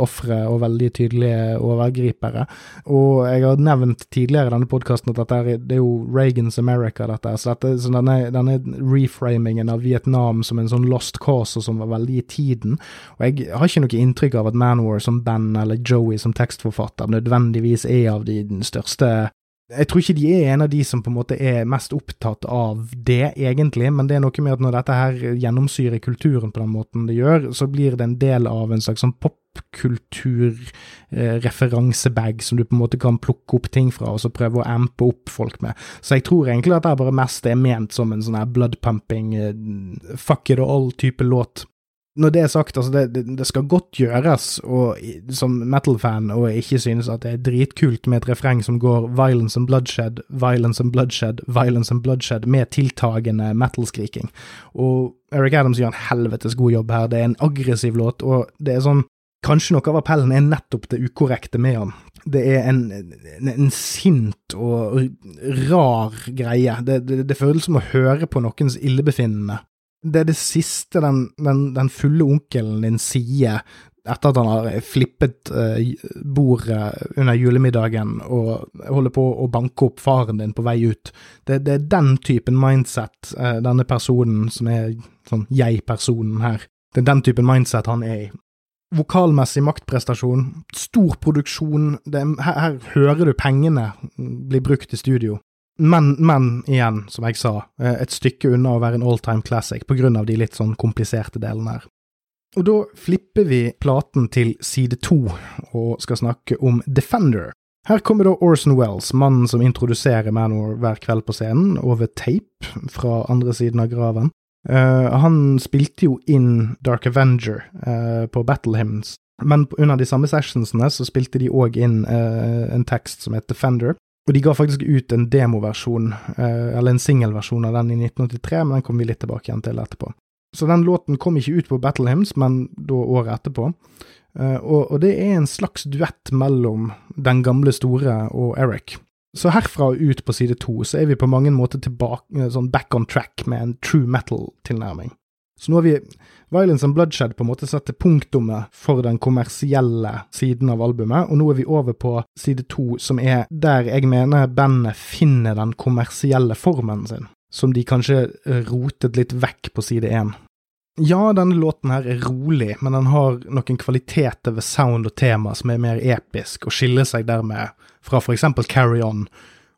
[SPEAKER 1] ofre og veldig tydelige overgripere. Og jeg har nevnt tidligere i denne podkasten at dette er, det er jo Reagans America, dette. Så, dette, så denne, denne, reframingen av Vietnam som en sånn lost cause og som var veldig i tiden. Og jeg har ikke noe inntrykk av at Manwar som band eller Joey som tekstforfatter nødvendigvis er av de største jeg tror ikke de er en av de som på en måte er mest opptatt av det, egentlig, men det er noe med at når dette her gjennomsyrer kulturen på den måten det gjør, så blir det en del av en slags sånn popkultur-referansebag eh, som du på en måte kan plukke opp ting fra, og så prøve å ampe opp folk med. Så jeg tror egentlig at det bare mest er ment som en sånn her bloodpumping, eh, fuck it all-type låt når det er sagt, altså det, det, skal godt gjøres og, som metal-fan å ikke synes at det er dritkult med et refreng som går violence and bloodshed, violence and bloodshed, violence and bloodshed, med tiltagende metal-skriking. Og Eric Adams gjør en helvetes god jobb her. Det er en aggressiv låt, og det er sånn Kanskje noe av appellen er nettopp det ukorrekte med han. Det er en, en, en sint og rar greie. Det, det, det føles som å høre på noens illebefinnende det er det siste den, den, den fulle onkelen din sier etter at han har flippet uh, bordet under julemiddagen og holder på å banke opp faren din på vei ut. Det, det er den typen mindset uh, denne personen, som er sånn jeg-personen her, det er den typen mindset han er i. Vokalmessig maktprestasjon, stor produksjon, er, her, her hører du pengene bli brukt i studio. Men, men, igjen, som jeg sa, eh, et stykke unna å være en all-time classic på grunn av de litt sånn kompliserte delene her. Og da flipper vi platen til side to og skal snakke om Defender. Her kommer da Orson Wells, mannen som introduserer Manor hver kveld på scenen, over tape fra andre siden av graven. Uh, han spilte jo inn Dark Avenger uh, på Battle Hymns, men under de samme sessionsene så spilte de òg inn uh, en tekst som het Defender, og de ga faktisk ut en demoversjon, eh, eller en singelversjon av den i 1983, men den kommer vi litt tilbake igjen til etterpå. Så den låten kom ikke ut på Battle Hymns, men da året etterpå. Eh, og, det er en slags duett mellom den gamle store og Eric. Så herfra og ut på side to så er vi på mange måter tilbake, sånn back on track med en true metal-tilnærming. Så nå har vi Violence and Bloodshed på en måte setter punktummet for den kommersielle siden av albumet, og nå er vi over på side to, som er der jeg mener bandet finner den kommersielle formen sin, som de kanskje rotet litt vekk på side én. Ja, denne låten her er rolig, men den har noen kvaliteter ved sound og tema som er mer episk, og skiller seg dermed fra for eksempel Carry On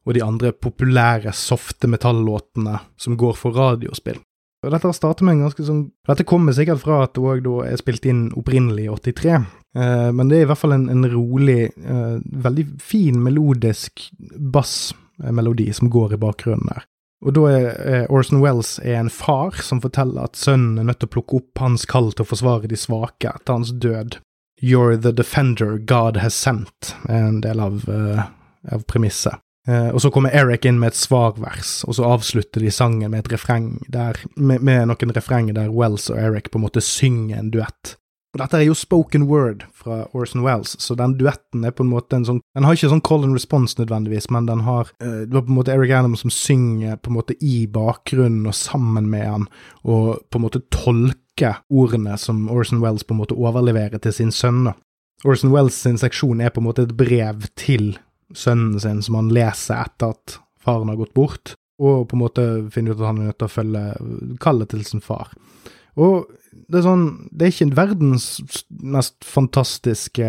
[SPEAKER 1] og de andre populære softe metallåtene som går for radiospill. Og dette har startet med en ganske sånn Dette kommer sikkert fra at det òg da er spilt inn opprinnelig i 83, eh, men det er i hvert fall en, en rolig, eh, veldig fin melodisk bassmelodi som går i bakgrunnen der. Og da er eh, Orson Wells er en far som forteller at sønnen er nødt til å plukke opp hans kall til å forsvare de svake etter hans død. You're the defender God has sent, er en del av, uh, av premisset. Eh, og så kommer Eric inn med et svarvers, og så avslutter de sangen med et refreng der, med, med noen refrenger der Wells og Eric på en måte synger en duett. Og dette er jo spoken word fra Orson Wells, så den duetten er på en måte en sånn Den har ikke sånn call and response nødvendigvis, men den har uh, Det var på en måte Eric Adam som synger på en måte i bakgrunnen og sammen med han, og på en måte tolker ordene som Orson Wells på en måte overleverer til sin sønn. Orson Wells sin seksjon er på en måte et brev til sønnen sin som han leser etter at faren har gått bort, og på en måte finner ut at han er nødt til å følge kallet til sin far. Og det er sånn Det er ikke verdens mest fantastiske,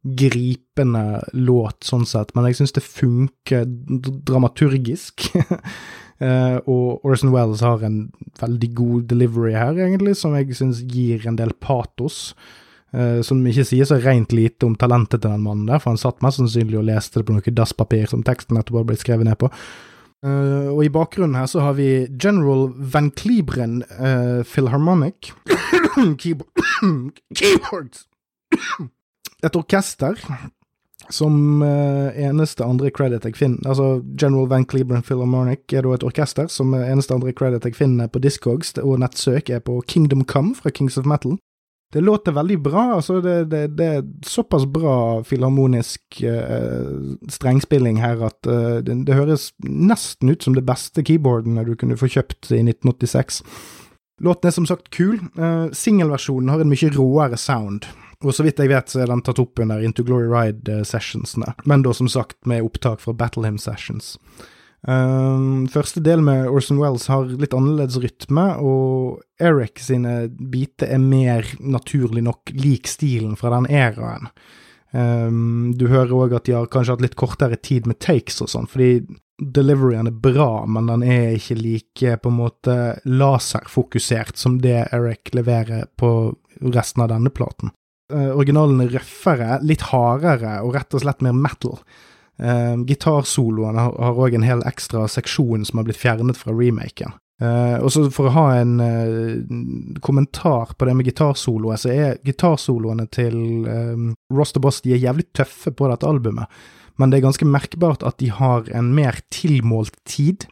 [SPEAKER 1] gripende låt, sånn sett, men jeg syns det funker dramaturgisk. uh, og Orson Wells har en veldig god delivery her, egentlig, som jeg syns gir en del patos. Uh, som ikke sier så rent lite om talentet til den mannen der, for han satt mest sannsynlig og leste det på noe dasspapir som teksten nettopp hadde blitt skrevet ned på. Uh, og i bakgrunnen her så har vi General Van Klebren uh, Philharmonic Keyboards Et orkester som eneste andre credit jeg finner Altså, General Van Klebren Philharmonic er da et orkester som eneste andre credit jeg finner på Discogs, og nettsøk er på Kingdom Come fra Kings of Metal. Det låter veldig bra. altså Det, det, det er såpass bra filharmonisk uh, strengspilling her at uh, det, det, høres nesten ut som det beste keyboardene du kunne få kjøpt i 1986. Låten er som sagt kul. Uh, Singelversjonen har en mye råere sound. Og så vidt jeg vet, så er den tatt opp under Into Glory Ride-sessionsene, men da som sagt med opptak fra Battle Hymn Sessions. Um, første del med Orson Wells har litt annerledes rytme, og Eric sine biter er mer naturlig nok lik stilen fra den æraen. Um, du hører òg at de har kanskje hatt litt kortere tid med takes og sånn, fordi deliveryen er bra, men den er ikke like på en måte laserfokusert som det Eric leverer på resten av denne platen. Uh, originalen er røffere, litt hardere og rett og slett mer metal. Uh, Gitarsoloene har òg en hel ekstra seksjon som har blitt fjernet fra remaken. Uh, og så For å ha en uh, kommentar på det med gitarsoloer, så er gitarsoloene til um, Ross the Boss de er jævlig tøffe på dette albumet, men det er ganske merkbart at de har en mer tilmålt tid,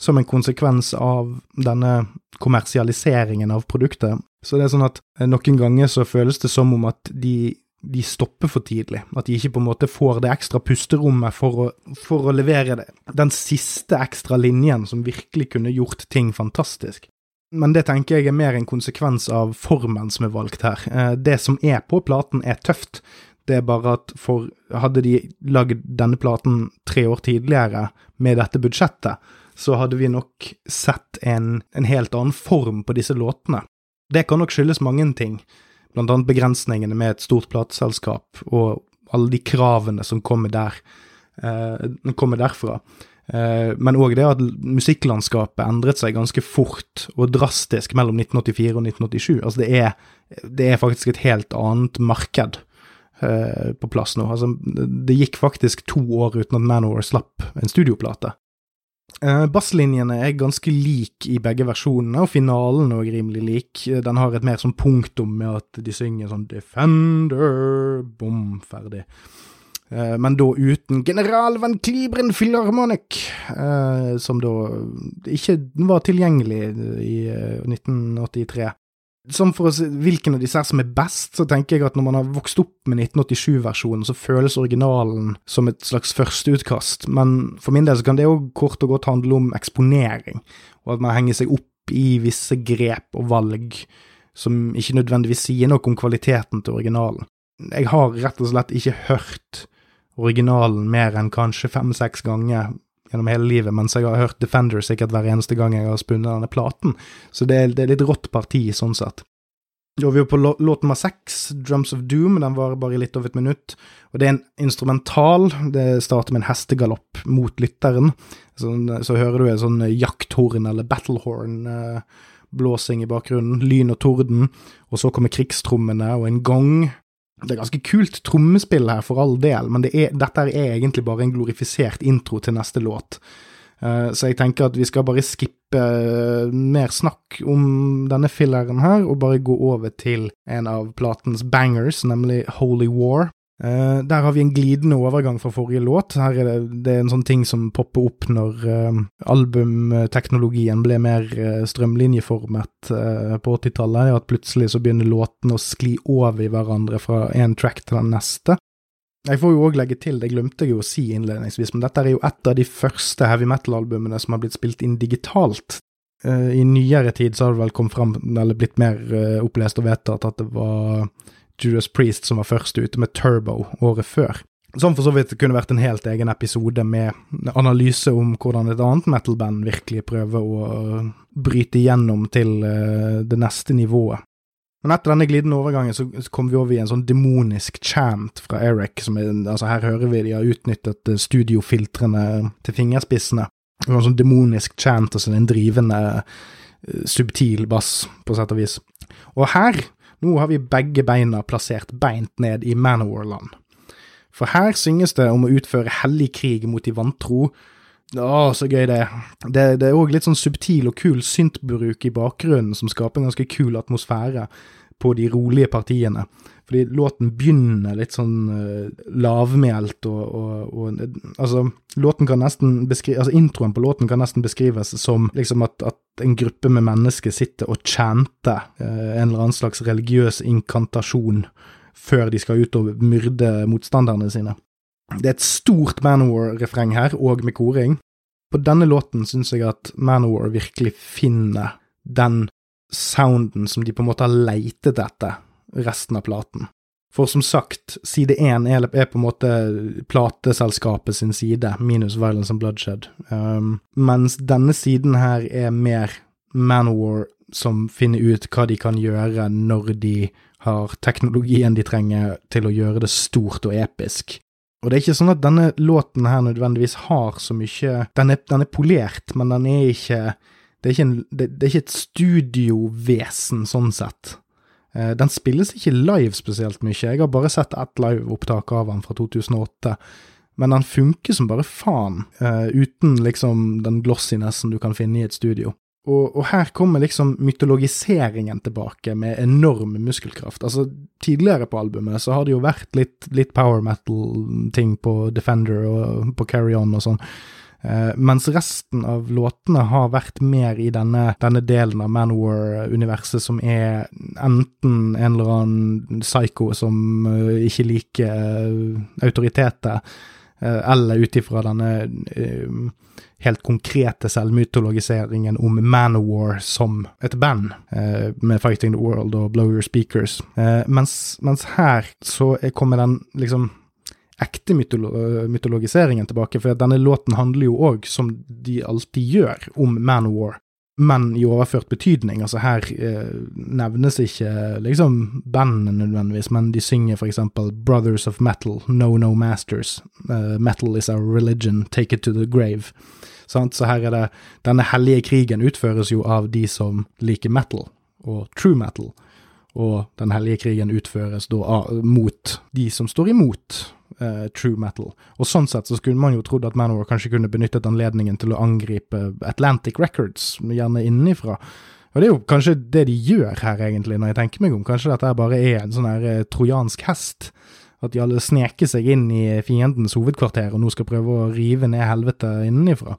[SPEAKER 1] som en konsekvens av denne kommersialiseringen av produktet. Så det er sånn at noen ganger så føles det som om at de de stopper for tidlig. At de ikke på en måte får det ekstra pusterommet for å, for å levere det. den siste ekstra linjen som virkelig kunne gjort ting fantastisk. Men det tenker jeg er mer en konsekvens av formen som er valgt her. Eh, det som er på platen, er tøft. Det er bare at for Hadde de lagd denne platen tre år tidligere med dette budsjettet, så hadde vi nok sett en, en helt annen form på disse låtene. Det kan nok skyldes mange ting annet begrensningene med et stort plateselskap og alle de kravene som kommer der, eh, kommer derfra. Eh, men òg det at musikklandskapet endret seg ganske fort og drastisk mellom 1984 og 1987. Altså det er, det er faktisk et helt annet marked eh, på plass nå. Altså, det gikk faktisk to år uten at Manor slapp en studioplate. Uh, Basslinjene er ganske like i begge versjonene, og finalen er rimelig lik. Den har et mer sånn punktum med at de synger sånn Defender, bom, ferdig. Uh, men da uten General Van Klibren Philharmonic, uh, som da ikke var tilgjengelig i 1983 som for å se hvilken av disse her som er best, så tenker jeg at når man har vokst opp med 1987-versjonen, så føles originalen som et slags førsteutkast, men for min del så kan det jo kort og godt handle om eksponering, og at man henger seg opp i visse grep og valg som ikke nødvendigvis sier noe om kvaliteten til originalen. Jeg har rett og slett ikke hørt originalen mer enn kanskje fem-seks ganger gjennom hele livet, mens jeg har hørt Defender sikkert hver eneste gang jeg har spunnet denne platen. Så det er, det er litt rått parti, sånn sett. Da vi jo på låt nummer seks, Drums of Doom. Den varer bare i litt over et minutt. Og det er en instrumental. Det starter med en hestegalopp mot lytteren. Så, så hører du en sånn jakthorn eller battlehorn. Eh, blåsing i bakgrunnen, lyn og torden, og så kommer krigstrommene og en gong, det er ganske kult trommespill her, for all del, men det er, dette er egentlig bare en glorifisert intro til neste låt. Uh, så jeg tenker at vi skal bare skippe uh, mer snakk om denne filleren her, og bare gå over til en av platens bangers, nemlig Holy War. Uh, der har vi en glidende overgang fra forrige låt. Her er det, det er en sånn ting som popper opp når uh, albumteknologien ble mer uh, strømlinjeformet på 80-tallet. At plutselig så begynner låtene å skli over i hverandre fra en track til den neste. Jeg får jo òg legge til, det glemte jeg jo å si innledningsvis, men dette er jo et av de første heavy metal-albumene som har blitt spilt inn digitalt. I nyere tid så har det vel kommet fram, eller blitt mer opplest og vedtatt, at det var Judas Priest som var først ute med Turbo året før. Som for så vidt kunne vært en helt egen episode med analyse om hvordan et annet metal-band virkelig prøver å bryte igjennom til uh, det neste nivået. Men etter denne glidende overgangen så kom vi over i en sånn demonisk chant fra Eric. Som er, altså Her hører vi de har utnyttet eh, studiofiltrene til fingerspissene. En sånn demonisk chant, altså en drivende, uh, subtil bass, på sett og vis. Og her nå har vi begge beina plassert beint ned i Manowar-land. For her synges det om å utføre hellig krig mot de vantro. Å, så gøy det. Det, det er òg litt sånn subtil og kul syntbruk i bakgrunnen som skaper en ganske kul atmosfære på de rolige partiene. Fordi låten begynner litt sånn uh, lavmælt og, og, og, Altså, låten kan nesten beskrive, altså introen på låten kan nesten beskrives som liksom at, at en gruppe med mennesker sitter og chanter uh, en eller annen slags religiøs inkantasjon før de skal ut og myrde motstanderne sine. Det er et stort Manowar-refreng her, og med koring. På denne låten syns jeg at Manowar virkelig finner den sounden som de på en måte har leitet etter resten av platen. For som sagt, side én er, på en måte plateselskapet sin side, minus Violence and Bloodshed, um, mens denne siden her er mer Manowar som finner ut hva de kan gjøre når de har teknologien de trenger til å gjøre det stort og episk. Og det er ikke sånn at denne låten her nødvendigvis har så mye Den er, den er polert, men den er ikke det er ikke, en, det, det er ikke et studiovesen sånn sett. Eh, den spilles ikke live spesielt mye, jeg har bare sett ett liveopptak av den fra 2008. Men den funker som bare faen, eh, uten liksom den glossinessen du kan finne i et studio. Og, og, her kommer liksom mytologiseringen tilbake med enorm muskelkraft. Altså, tidligere på albumet så har det jo vært litt, litt power metal-ting på Defender og på Carry On og sånn. Uh, mens resten av låtene har vært mer i denne, denne delen av Manowar-universet som er enten en eller annen psycho som uh, ikke liker uh, autoriteter, eller ut ifra denne helt konkrete selvmytologiseringen om Manowar som et band, med Fighting the World og Blow Your Speakers. Mens, mens, her så kommer den liksom ekte mytolo mytologiseringen tilbake, for denne låten handler jo òg, som de alltid gjør, om Manowar, men i overført betydning. Altså her eh, nevnes ikke liksom bandene nødvendigvis, men de synger for eksempel Brothers of Metal, No No Masters, uh, Metal is our religion, take it to the grave. Sant? Så her er det Denne hellige krigen utføres jo av de som liker metal, og true metal. Og den hellige krigen utføres da mot de som står imot eh, true metal. Og sånn sett så skulle man jo trodd at Manowar kanskje kunne benyttet anledningen til å angripe Atlantic Records, gjerne innenfra. Og det er jo kanskje det de gjør her, egentlig, når jeg tenker meg om. Kanskje dette bare er en sånn her uh, trojansk hest. At de alle sneker seg inn i fiendens hovedkvarter og nå skal prøve å rive ned helvete innenfra.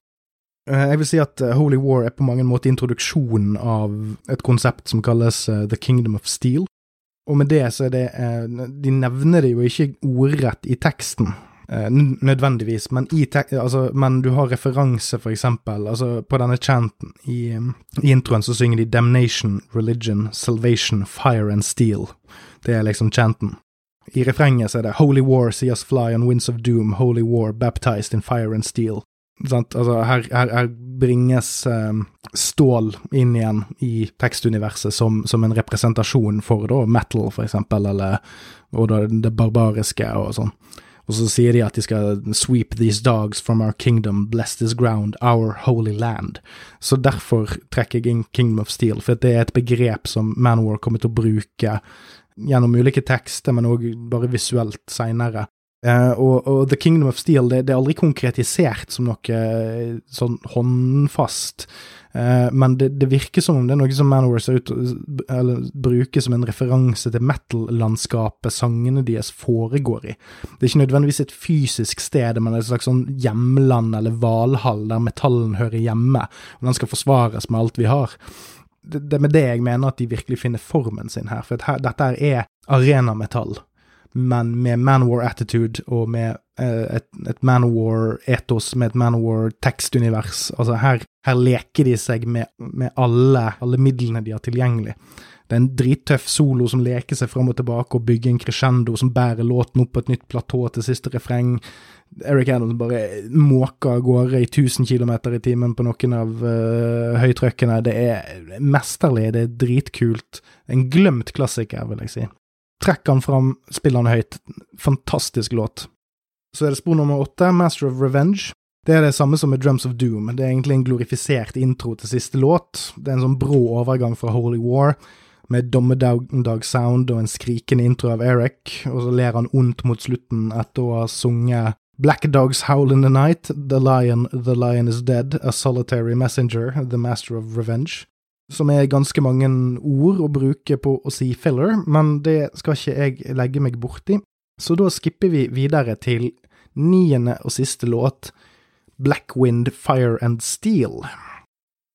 [SPEAKER 1] Eh, jeg vil si at Holy War er på mange måter introduksjonen av et konsept som kalles The Kingdom of Steel. Og med det så er det eh, De nevner det jo ikke ordrett i teksten, eh, nødvendigvis, men, i altså, men du har referanse, for eksempel. Altså, på denne chanten i, i introen så synger de Damnation, Religion, Salvation, Fire and Steel. Det er liksom chanten. I refrenget så er det Holy War, see us fly on winds of doom, Holy War, baptized in fire and steel. Altså, her, her, her, bringes um, stål inn igjen i tekstuniverset som, som en representasjon for da, metal, for eksempel, eller og da, det barbariske og sånn. Og så sier de at de skal sweep these dogs from our kingdom, bless this ground, our holy land. Så derfor trekker jeg inn Kingdom of Steel, for det er et begrep som Manwar kommer til å bruke gjennom ulike tekster, men òg bare visuelt seinere, Uh, og, og, The Kingdom of Steel det, det, er aldri konkretisert som noe uh, sånn håndfast, uh, men det, det, virker som om det er noe som Manowar bruker som en referanse til metal-landskapet sangene deres foregår i. Det er ikke nødvendigvis et fysisk sted, men et slags sånn hjemland eller hvalhall der metallen hører hjemme, og den skal forsvares med alt vi har. Det er med det jeg mener at de virkelig finner formen sin her, for her, dette er arenametall men med Manwar-attitude og med eh, et, et Manwar-etos, med et Manwar-tekstunivers. Altså, her, her, leker de seg med, med alle, alle, midlene de har tilgjengelig. Det er en drittøff solo som leker seg fram og tilbake og bygger en crescendo som bærer låten opp på et nytt platå til siste refreng. Eric Adams bare måker av gårde i 1000 km i timen på noen av uh, høytrøkkene. Det er mesterlig, det er dritkult. En glemt klassiker, vil jeg si trekker han fram, han høyt. Fantastisk låt. Så er det spor nummer åtte, Master of Revenge. Det er det samme som med Drums of Doom. Det er egentlig en glorifisert intro til siste låt. Det er en sånn brå overgang fra Holy War, med dommedag-sound og en skrikende intro av Eric, og så ler han ondt mot slutten etter å ha sunget Black Dogs Howl in the Night, The Lion, The Lion is Dead, A Solitary Messenger, The Master of Revenge som er ganske mange ord å bruke på å si filler, men det skal ikke jeg legge meg borti. Så da skipper vi videre til niende og siste låt, Black Wind, Fire and Steel.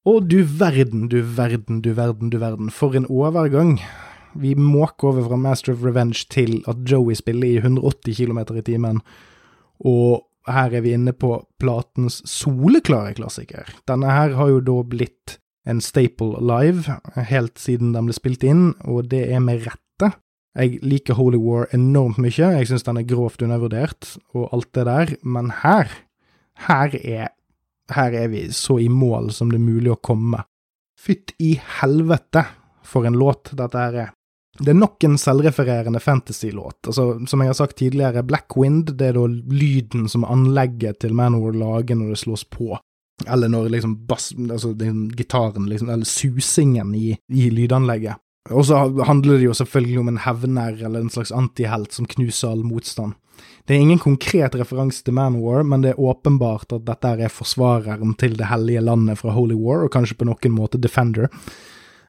[SPEAKER 1] Og du verden, du verden, du verden, du verden, for en overgang. Vi måker over fra Master of Revenge til at Joey spiller i 180 km i timen, og her er vi inne på platens soleklare klassiker. Denne her har jo da blitt en staple live helt siden den ble spilt inn, og det er med rette. Jeg liker Holy War enormt mye, jeg syns den er grovt undervurdert og alt det der, men her, her er, her er vi så i mål som det er mulig å komme. Fytt i helvete for en låt dette her er. Det er nok en selvrefererende fantasy-låt. Altså, som jeg har sagt tidligere, Black Wind det er da lyden som anlegget til Manor lager når det slås på. Eller når liksom bass, altså gitaren, liksom, eller susingen i, i lydanlegget. Og så handler det jo selvfølgelig om en hevner eller en slags antihelt som knuser all motstand. Det er ingen konkret referanse til Manwar, men det er åpenbart at dette er forsvareren til det hellige landet fra Holy War, og kanskje på noen måte Defender.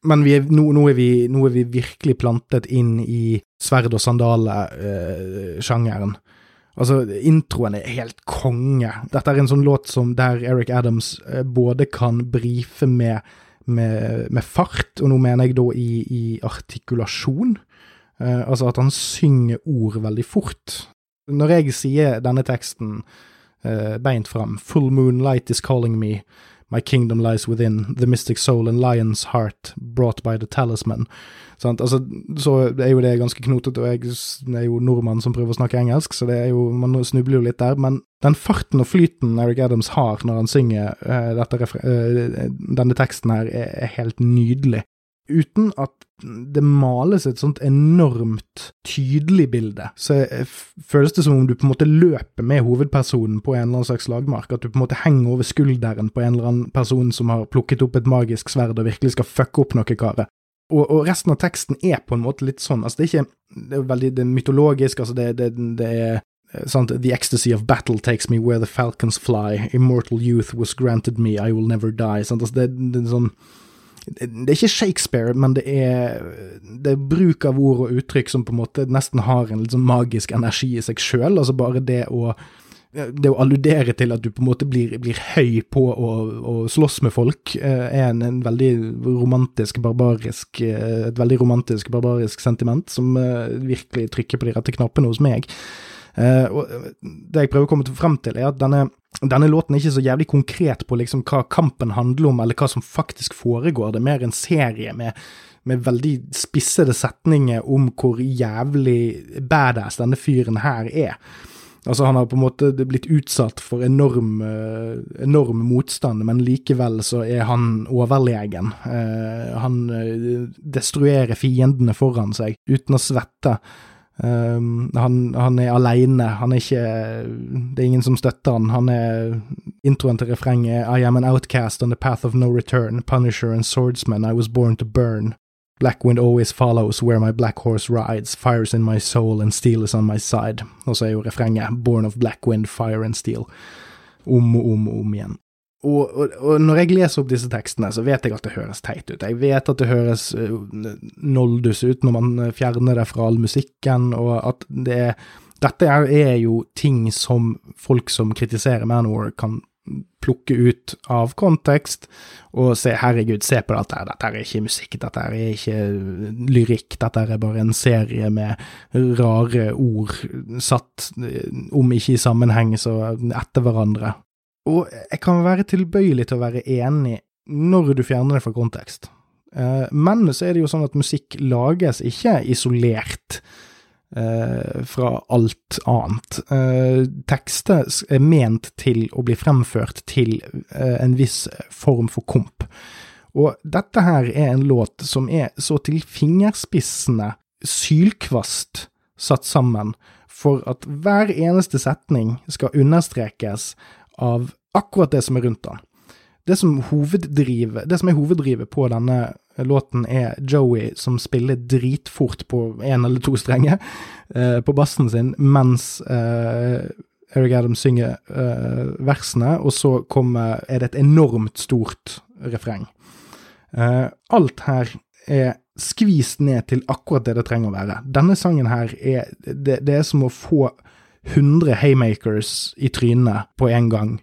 [SPEAKER 1] Men er, nå, nå, er vi, nå, er vi, virkelig plantet inn i sverd- og sandale-sjangeren. Eh, Altså, introen er helt konge. Dette er en sånn låt som der Eric Adams eh, både kan brife med, med, med, fart, og nå mener jeg da i, i artikulasjon. Uh, altså at han synger ord veldig fort. Når jeg sier denne teksten uh, beint fram, Full moon light is calling me, My kingdom lies within, the mystic soul and lion's heart brought by the talisman. Altså, så er jo det ganske knotete, og jeg er jo nordmann som prøver å snakke engelsk, så jo, man snubler jo litt der. Men den farten og flyten Eric Adams har når han synger uh, dette, uh, denne teksten her, er, er helt nydelig uten at det males et sånt enormt tydelig bilde, så føles det som om du på en måte løper med hovedpersonen på en eller annen slags lagmark. at du på en måte henger over skulderen på en eller annen person som har plukket opp et magisk sverd og virkelig skal fucke opp noe karer. Og, og, resten av teksten er på en måte litt sånn, altså det er ikke det er veldig det er mytologisk, altså det, det, det er Sant? The ecstasy of battle takes me where the falcons fly. Immortal youth was granted me, I will never die. Sant? Altså det, det, er sånn det er ikke Shakespeare, men det er, det er, bruk av ord og uttrykk som på en måte nesten har en litt sånn magisk energi i seg sjøl. Altså bare det å, det å alludere til at du på en måte blir, blir høy på å, å, slåss med folk, eh, er en, en, veldig romantisk, barbarisk eh, Et veldig romantisk, barbarisk sentiment som eh, virkelig trykker på de rette knappene hos meg. Og det jeg prøver å komme frem til, er at denne denne låten er ikke så jævlig konkret på liksom hva kampen handler om, eller hva som faktisk foregår. Det er mer en serie med, med veldig spissede setninger om hvor jævlig badass denne fyren her er. Altså, han har på en måte blitt utsatt for enorm, uh, enorm motstand, men likevel så er han overlegen. Uh, han uh, destruerer fiendene foran seg uten å svette. Um, han, han, er aleine, han er ikke Det er ingen som støtter han. Han er Introen til refrenget I am an outcast on the path of no return, punisher and swordsman, I was born to burn. Black wind always follows where my black horse rides, fires in my soul and steel is on my side. Og så er jo refrenget Born of black wind, fire and steel. Om og om og om igjen. Og, og, og, når jeg leser opp disse tekstene, så vet jeg at det høres teit ut. Jeg vet at det høres uh, noldus ut når man fjerner det fra all musikken, og at det Dette er, jo ting som folk som kritiserer Manor, kan plukke ut av kontekst og se 'herregud, se på dette, dette er ikke musikk, dette er ikke lyrikk, dette er bare en serie med rare ord satt, om ikke i sammenheng, så etter hverandre'. Og jeg kan være tilbøyelig til å være enig når du fjerner det fra kontekst. Eh, men så er det jo sånn at musikk lages ikke isolert eh, fra alt annet. Eh, tekster er ment til å bli fremført til en viss form for komp. Og dette her er en låt som er så til fingerspissene sylkvast satt sammen for at hver eneste setning skal understrekes av akkurat det som er rundt den. Det som, det som er hoveddrivet på denne låten, er Joey som spiller dritfort på én eller to strenger eh, på bassen sin, mens eh, Eric Adams synger eh, versene, og så kommer, er det et enormt stort refreng. Eh, alt her er skvist ned til akkurat det det trenger å være. Denne sangen her er Det, det er som å få 100 haymakers i trynet på en gang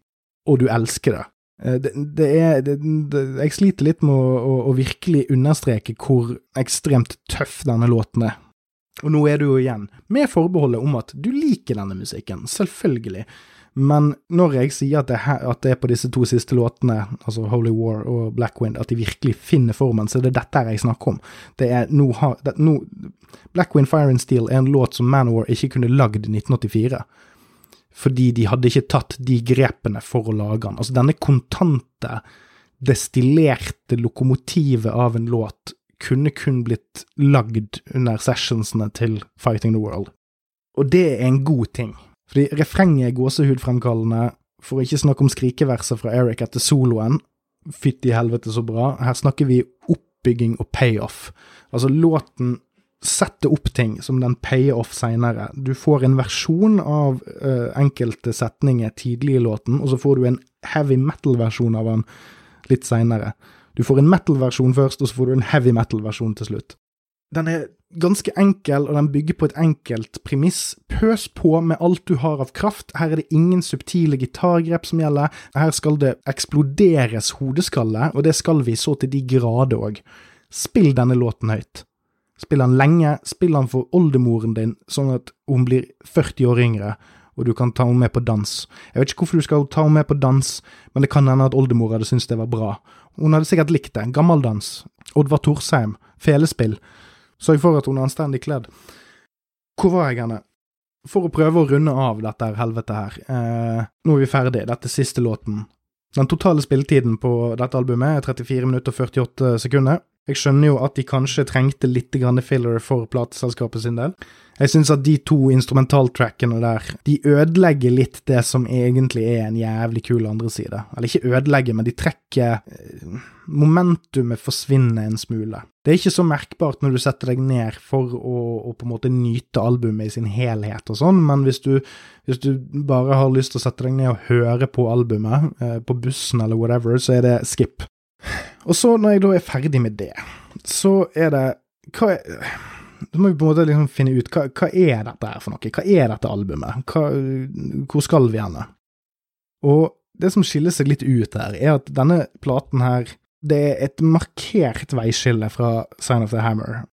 [SPEAKER 1] og du elsker det. Eh, det, det er det, det, Jeg sliter litt med å, å, å, virkelig understreke hvor ekstremt tøff denne låten er. Og nå er du jo igjen med forbeholdet om at du liker denne musikken, selvfølgelig. Men når jeg sier at det, at det, er på disse to siste låtene, altså Holy War og Black Wind, at de virkelig finner formen, så er det dette jeg snakker om. Det er nå, no, Black Wind Fire and Steel er en låt som Manowar ikke kunne lagd i 1984 fordi de hadde ikke tatt de grepene for å lage den. Altså, denne kontante, destillerte lokomotivet av en låt kunne kun blitt lagd under sessionsene til Fighting the World. Og det er en god ting, fordi refrenget er gåsehudfremkallende, for å ikke snakke om skrikeverset fra Eric etter soloen. Fytti helvete så bra. Her snakker vi oppbygging og payoff. Altså, låten sette opp ting som den payer off seinere. Du får en versjon av uh, enkelte setninger tidlig i låten, og så får du en heavy metal-versjon av den litt seinere. Du får en metal-versjon først, og så får du en heavy metal-versjon til slutt. Den er ganske enkel, og den bygger på et enkelt premiss. Pøs på med alt du har av kraft. Her er det ingen subtile gitargrep som gjelder. Her skal det eksploderes hodeskalle, og det skal vi så til de grader òg. Spill denne låten høyt. Spill den lenge, spill den for oldemoren din, sånn at hun blir 40 år yngre, og du kan ta henne med på dans. Jeg vet ikke hvorfor du skal ta henne med på dans, men det kan hende at oldemor hadde syntes det var bra. Hun hadde sikkert likt det. Gammeldans. Oddvar Torsheim. Felespill. Sørg for at hun er anstendig kledd. Hvor var jeg henne? For å prøve å runde av dette helvete her. Eh, nå er vi ferdig. Dette er siste låten. Den totale spilletiden på dette albumet er 34 minutter og 48 sekunder. Jeg skjønner jo at de kanskje trengte litt filler for plateselskapet sin del. Jeg syns at de to instrumentaltrackene der, de ødelegger litt det som egentlig er en jævlig kul andre side. Eller ikke ødelegger, men de trekker eh, Momentumet forsvinner en smule. Det er ikke så merkbart når du setter deg ned for å, å på en måte nyte albumet i sin helhet og sånn, men hvis du, hvis du bare har lyst til å sette deg ned og høre på albumet, eh, på bussen eller whatever, så er det skip. Og så, når jeg da er ferdig med det, så er det hva er, Så må vi på en måte liksom finne ut hva, hva er dette her for noe? Hva er dette albumet? Hva, hvor skal vi henne? Og det som skiller seg litt ut her, er at denne platen her Det er et markert veiskille fra Sign of the Hammer.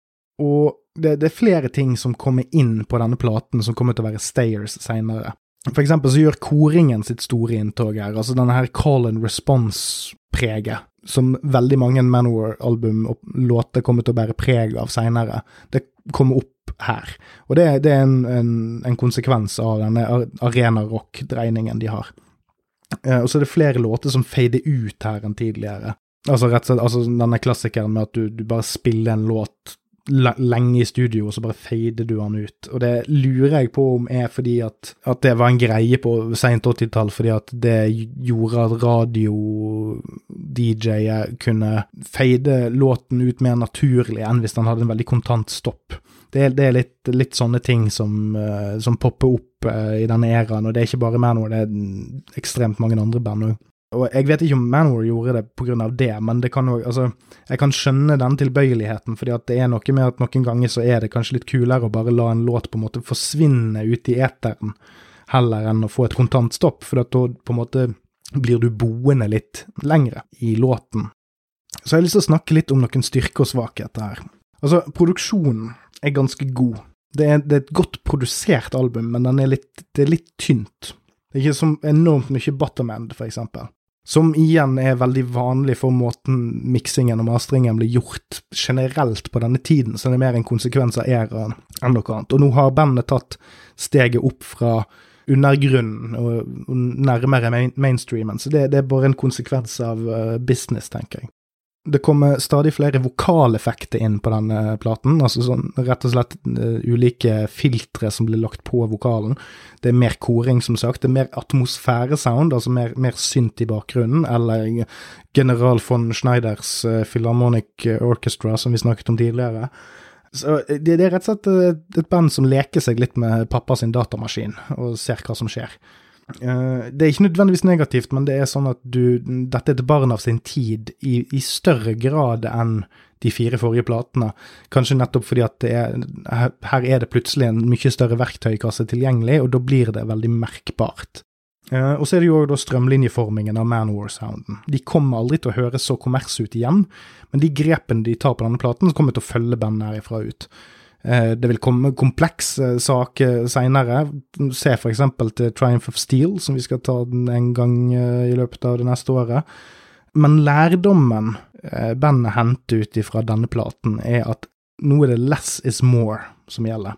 [SPEAKER 1] Og det, det, er flere ting som kommer inn på denne platen som kommer til å være stayers seinere. For eksempel så gjør koringen sitt store inntog her. Altså denne her call and response-preget som veldig mange Manowar-album og låter kommer til å bære preg av seinere. Det kommer opp her. Og det, det er en, en, en, konsekvens av denne arena-rock-dreiningen de har. Eh, og så er det flere låter som fader ut her enn tidligere. Altså rett og slett altså denne klassikeren med at du, du bare spiller en låt lenge i studio, og så bare fader du han ut. Og det lurer jeg på om er fordi at, at det var en greie på sent 80-tall, fordi at det gjorde at radio-DJ-er kunne fade låten ut mer naturlig enn hvis han hadde en veldig kontant stopp. Det er, det er litt, litt sånne ting som, eh, som popper opp eh, i denne æraen, og det er ikke bare Manowar, det er ekstremt mange andre band òg. Og jeg vet ikke om Manwar gjorde det av det, men det kan jo, altså, jeg kan skjønne den tilbøyeligheten, fordi at det er noe med at noen ganger så er det kanskje litt kulere å bare la en låt på en måte forsvinne ut i eteren, heller enn å få et kontant stopp, for da på en måte blir du boende litt lengre i låten. Så jeg har lyst til å snakke litt om noen styrker og svakheter her. Altså, produksjonen er ganske god. Det er, det er et godt produsert album, men er litt, det er litt tynt. Det er ikke så enormt mye Buttermand, for eksempel. Som igjen er veldig vanlig for måten miksingen og mastringen blir gjort generelt på denne tiden, så det er mer en konsekvens av æraen enn noe annet. Og nå har bandet tatt steget opp fra undergrunnen og, nærmere mainstreamen, så det, det, er bare en konsekvens av uh, business, tenker jeg. Det kommer stadig flere vokaleffekter inn på denne platen, altså sånn rett og slett uh, ulike filtre som blir lagt på vokalen. Det er mer koring, som sagt. Det er mer atmosfæresound, altså mer, mer synt i bakgrunnen, eller general von Schneiders uh, Philharmonic Orchestra, som vi snakket om tidligere. Så det, det er rett og slett et, et band som leker seg litt med pappa sin datamaskin, og ser hva som skjer. Uh, det er ikke nødvendigvis negativt, men det er sånn at du Dette er et barn av sin tid i, i større grad enn de fire forrige platene. Kanskje nettopp fordi at er, her er det plutselig en mye større verktøykasse tilgjengelig, og da blir det veldig merkbart. Uh, og så er det jo da strømlinjeformingen av Manwar-sounden. De kommer aldri til å høres så kommers ut igjen, men de grepene de tar på denne platen, kommer til å følge bandet herifra ut. Uh, det vil komme komplekse saker seinere. Se eksempel til Triumph of Steel, som vi skal ta en gang uh, i løpet av det neste året. Men lærdommen bandet henter ut ifra denne platen, er at nå er det less is more som gjelder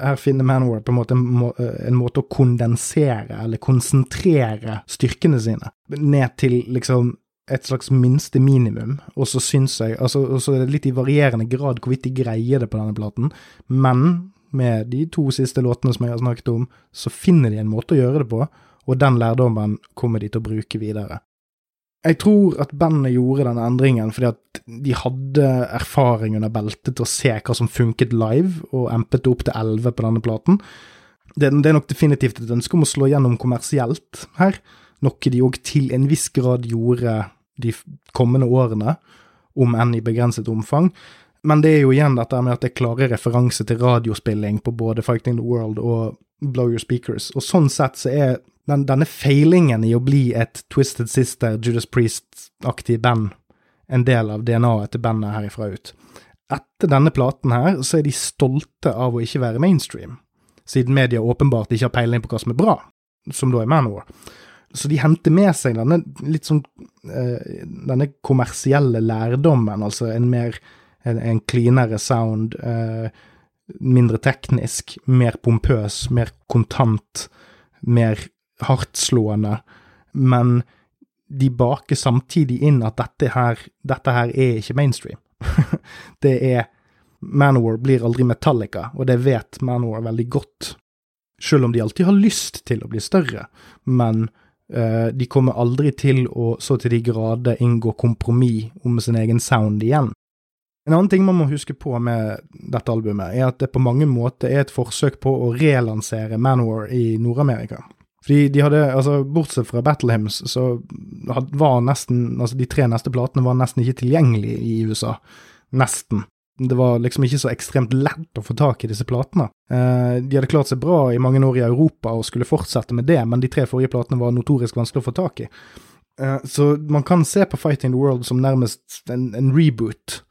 [SPEAKER 1] her finner Manwar på en måte en, måte å kondensere, eller konsentrere, styrkene sine ned til liksom et slags minste minimum, og så syns jeg altså, Og så er det litt i varierende grad hvorvidt de greier det på denne platen, men med de to siste låtene som jeg har snakket om, så finner de en måte å gjøre det på, og den lærdommen kommer de til å bruke videre. Jeg tror at bandet gjorde denne endringen fordi at de hadde erfaring under beltet til å se hva som funket live, og empet det opp til 11 på denne platen. Det, det, er nok definitivt et ønske om å slå gjennom kommersielt her, noe de òg til en viss grad gjorde de kommende årene, om enn i begrenset omfang. Men det er jo igjen dette med at det er klare referanser til radiospilling på både Fighting the World og Blow Your Speakers, og sånn sett så er den, denne feilingen i å bli et Twisted Sister, Judas Priest-aktig band en del av DNA-et til bandet herifra ut. Etter denne platen her, så er de stolte av å ikke være mainstream, siden media åpenbart ikke har peiling på hva som er bra, som da er Manowar. Så de henter med seg denne litt sånn eh, denne kommersielle lærdommen, altså en mer en, en cleanere sound, eh, mindre teknisk, mer pompøs, mer kontant, mer hardtslående, men de baker samtidig inn at dette her, dette her er ikke mainstream. det er Manowar blir aldri Metallica, og det vet Manowar veldig godt. Selv om de alltid har lyst til å bli større, men de kommer aldri til å så til de grader inngå kompromiss om sin egen sound igjen. En annen ting man må huske på med dette albumet, er at det på mange måter er et forsøk på å relansere Manowar i Nord-Amerika. Fordi de hadde, altså Bortsett fra Battle Hymns, så var nesten Altså, de tre neste platene var nesten ikke tilgjengelige i USA. Nesten. Det var liksom ikke så ekstremt lett å få tak i disse platene. Eh, de hadde klart seg bra i mange år i Europa og skulle fortsette med det, men de tre forrige platene var notorisk vanskelig å få tak i. Eh, så man kan se på Fighting the World som nærmest en, en reboot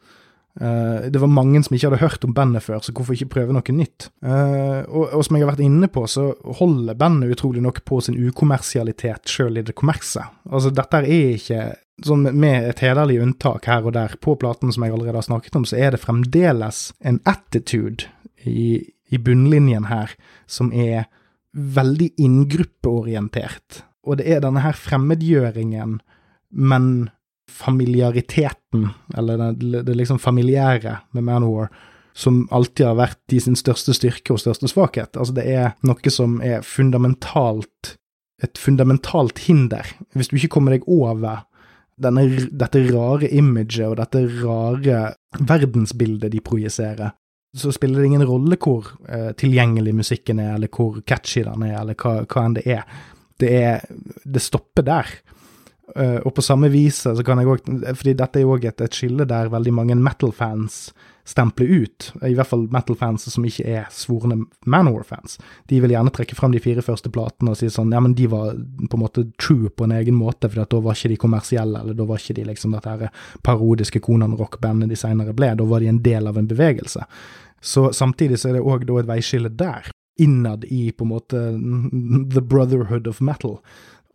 [SPEAKER 1] Uh, det var mange som ikke hadde hørt om bandet før, så hvorfor ikke prøve noe nytt? Uh, og, og, som jeg har vært inne på, så holder bandet utrolig nok på sin ukommersialitet sjøl i det kommerse. Altså, dette er ikke sånn med et hederlig unntak her og der på platen som jeg allerede har snakket om, så er det fremdeles en attitude i, i bunnlinjen her som er veldig inngruppeorientert. Og det er denne her fremmedgjøringen, men familiariteten, eller det, det liksom familiære med Manowar, som alltid har vært de sin største styrke og største svakhet. Altså, det er noe som er fundamentalt Et fundamentalt hinder. Hvis du ikke kommer deg over denne, dette rare imaget og dette rare verdensbildet de projiserer, så spiller det ingen rolle hvor eh, tilgjengelig musikken er, eller hvor catchy den er, eller hva, hva enn det er. Det, er. det stopper der. Uh, og på samme vis så kan jeg òg Fordi dette er jo òg et, et, skille der veldig mange metal-fans stempler ut. I hvert fall metal-fans som ikke er svorne Manor-fans. De vil gjerne trekke fram de fire første platene og si sånn Ja, men de var på en måte true på en egen måte, for da var ikke de kommersielle, eller da var ikke de liksom dette her parodiske Konan-rockbandet de seinere ble. Da var de en del av en bevegelse. Så samtidig så er det òg da et veiskille der. Innad i på en måte the brotherhood of metal.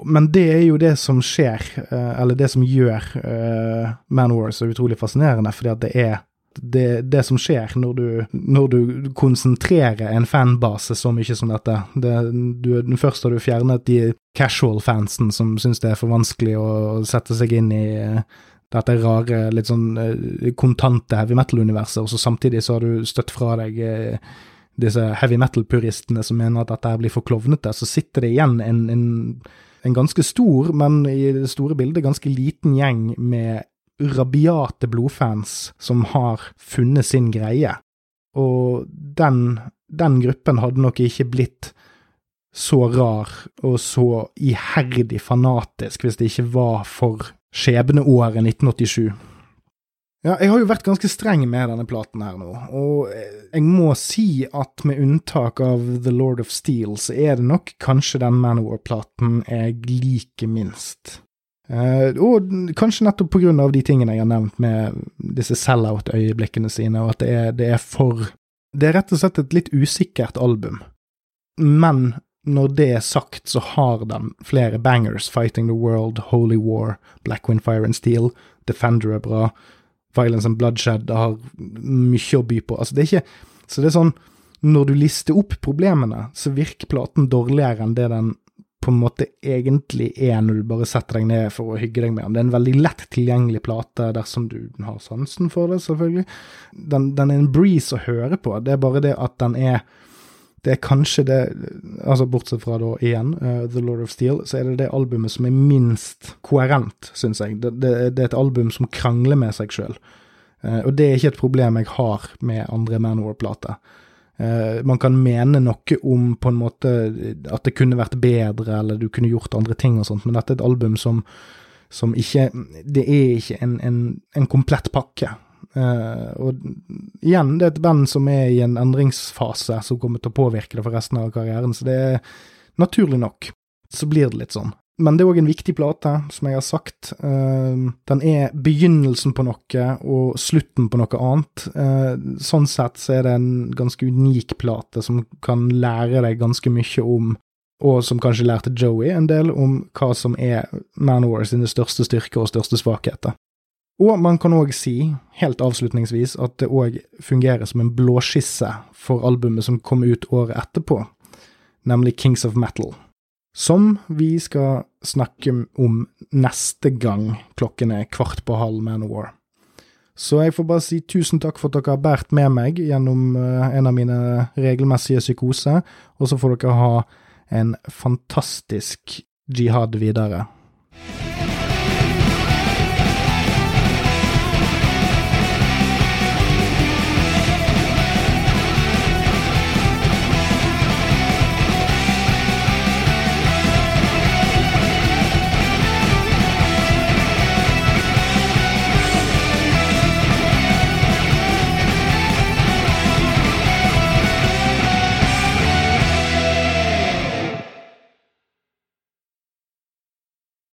[SPEAKER 1] Men det er jo det som skjer, eh, eller det som gjør uh, Manowar så utrolig fascinerende, fordi at det er det, det som skjer når du, når du, konsentrerer en fanbase så mye som dette. Det, du, først har du fjernet de casual-fansen som syns det er for vanskelig å sette seg inn i uh, dette rare, litt sånn kontante heavy metal-universet, og så samtidig så har du støtt fra deg disse heavy metal-puristene som mener at dette blir for klovnete. Så sitter det igjen en, en en ganske stor, men i det store bildet ganske liten gjeng med rabiate blodfans som har funnet sin greie. Og den, den gruppen hadde nok ikke blitt så rar og så iherdig fanatisk hvis det ikke var for skjebneåret 1987. Ja, jeg har jo vært ganske streng med denne platen her nå, og jeg må si at med unntak av The Lord of Steel, så er det nok kanskje den Manowar-platen jeg liker minst. Uh, og kanskje nettopp på grunn av de tingene jeg har nevnt med disse sell-out-øyeblikkene sine, og at det er, det er for Det er rett og slett et litt usikkert album. Men når det er sagt, så har den flere bangers. Fighting the World, Holy War, Black Wind Fire and Steel, Defender er bra. Violence and Bloodshed har mye å by på. Altså, det er ikke Så det er sånn Når du lister opp problemene, så virker platen dårligere enn det den på en måte egentlig er når du bare setter deg ned for å hygge deg med den. Det er en veldig lett tilgjengelig plate dersom du har sansen for det, selvfølgelig. Den, den er en breeze å høre på. Det er bare det at den er det er kanskje det Altså bortsett fra da igjen uh, The Lord of Steel, så er det det albumet som er minst koherent, syns jeg. Det, det, det, er et album som krangler med seg sjøl. Uh, eh, og det er ikke et problem jeg har med andre Manor-plater. Uh, man kan mene noe om på en måte at det kunne vært bedre, eller du kunne gjort andre ting og sånt, men dette er et album som, som ikke Det er ikke en, en, en komplett pakke. Uh, og igjen, det er et band som er i en endringsfase som kommer til å påvirke det for resten av karrieren, så det er naturlig nok. Så blir det litt sånn. Men det er òg en viktig plate, som jeg har sagt. Uh, den er begynnelsen på noe og slutten på noe annet. Uh, sånn sett så er det en ganske unik plate som kan lære deg ganske mye om og som kanskje lærte Joey en del om hva som er Man Wars sine største styrker og største svakheter. Og man kan òg si, helt avslutningsvis, at det òg fungerer som en blåskisse for albumet som kom ut året etterpå, nemlig Kings of Metal, som vi skal snakke om neste gang klokken er kvart på halv Manowar. Så jeg får bare si tusen takk for at dere har båret med meg gjennom uh, en av mine regelmessige psykoser, og så får dere ha en fantastisk jihad videre.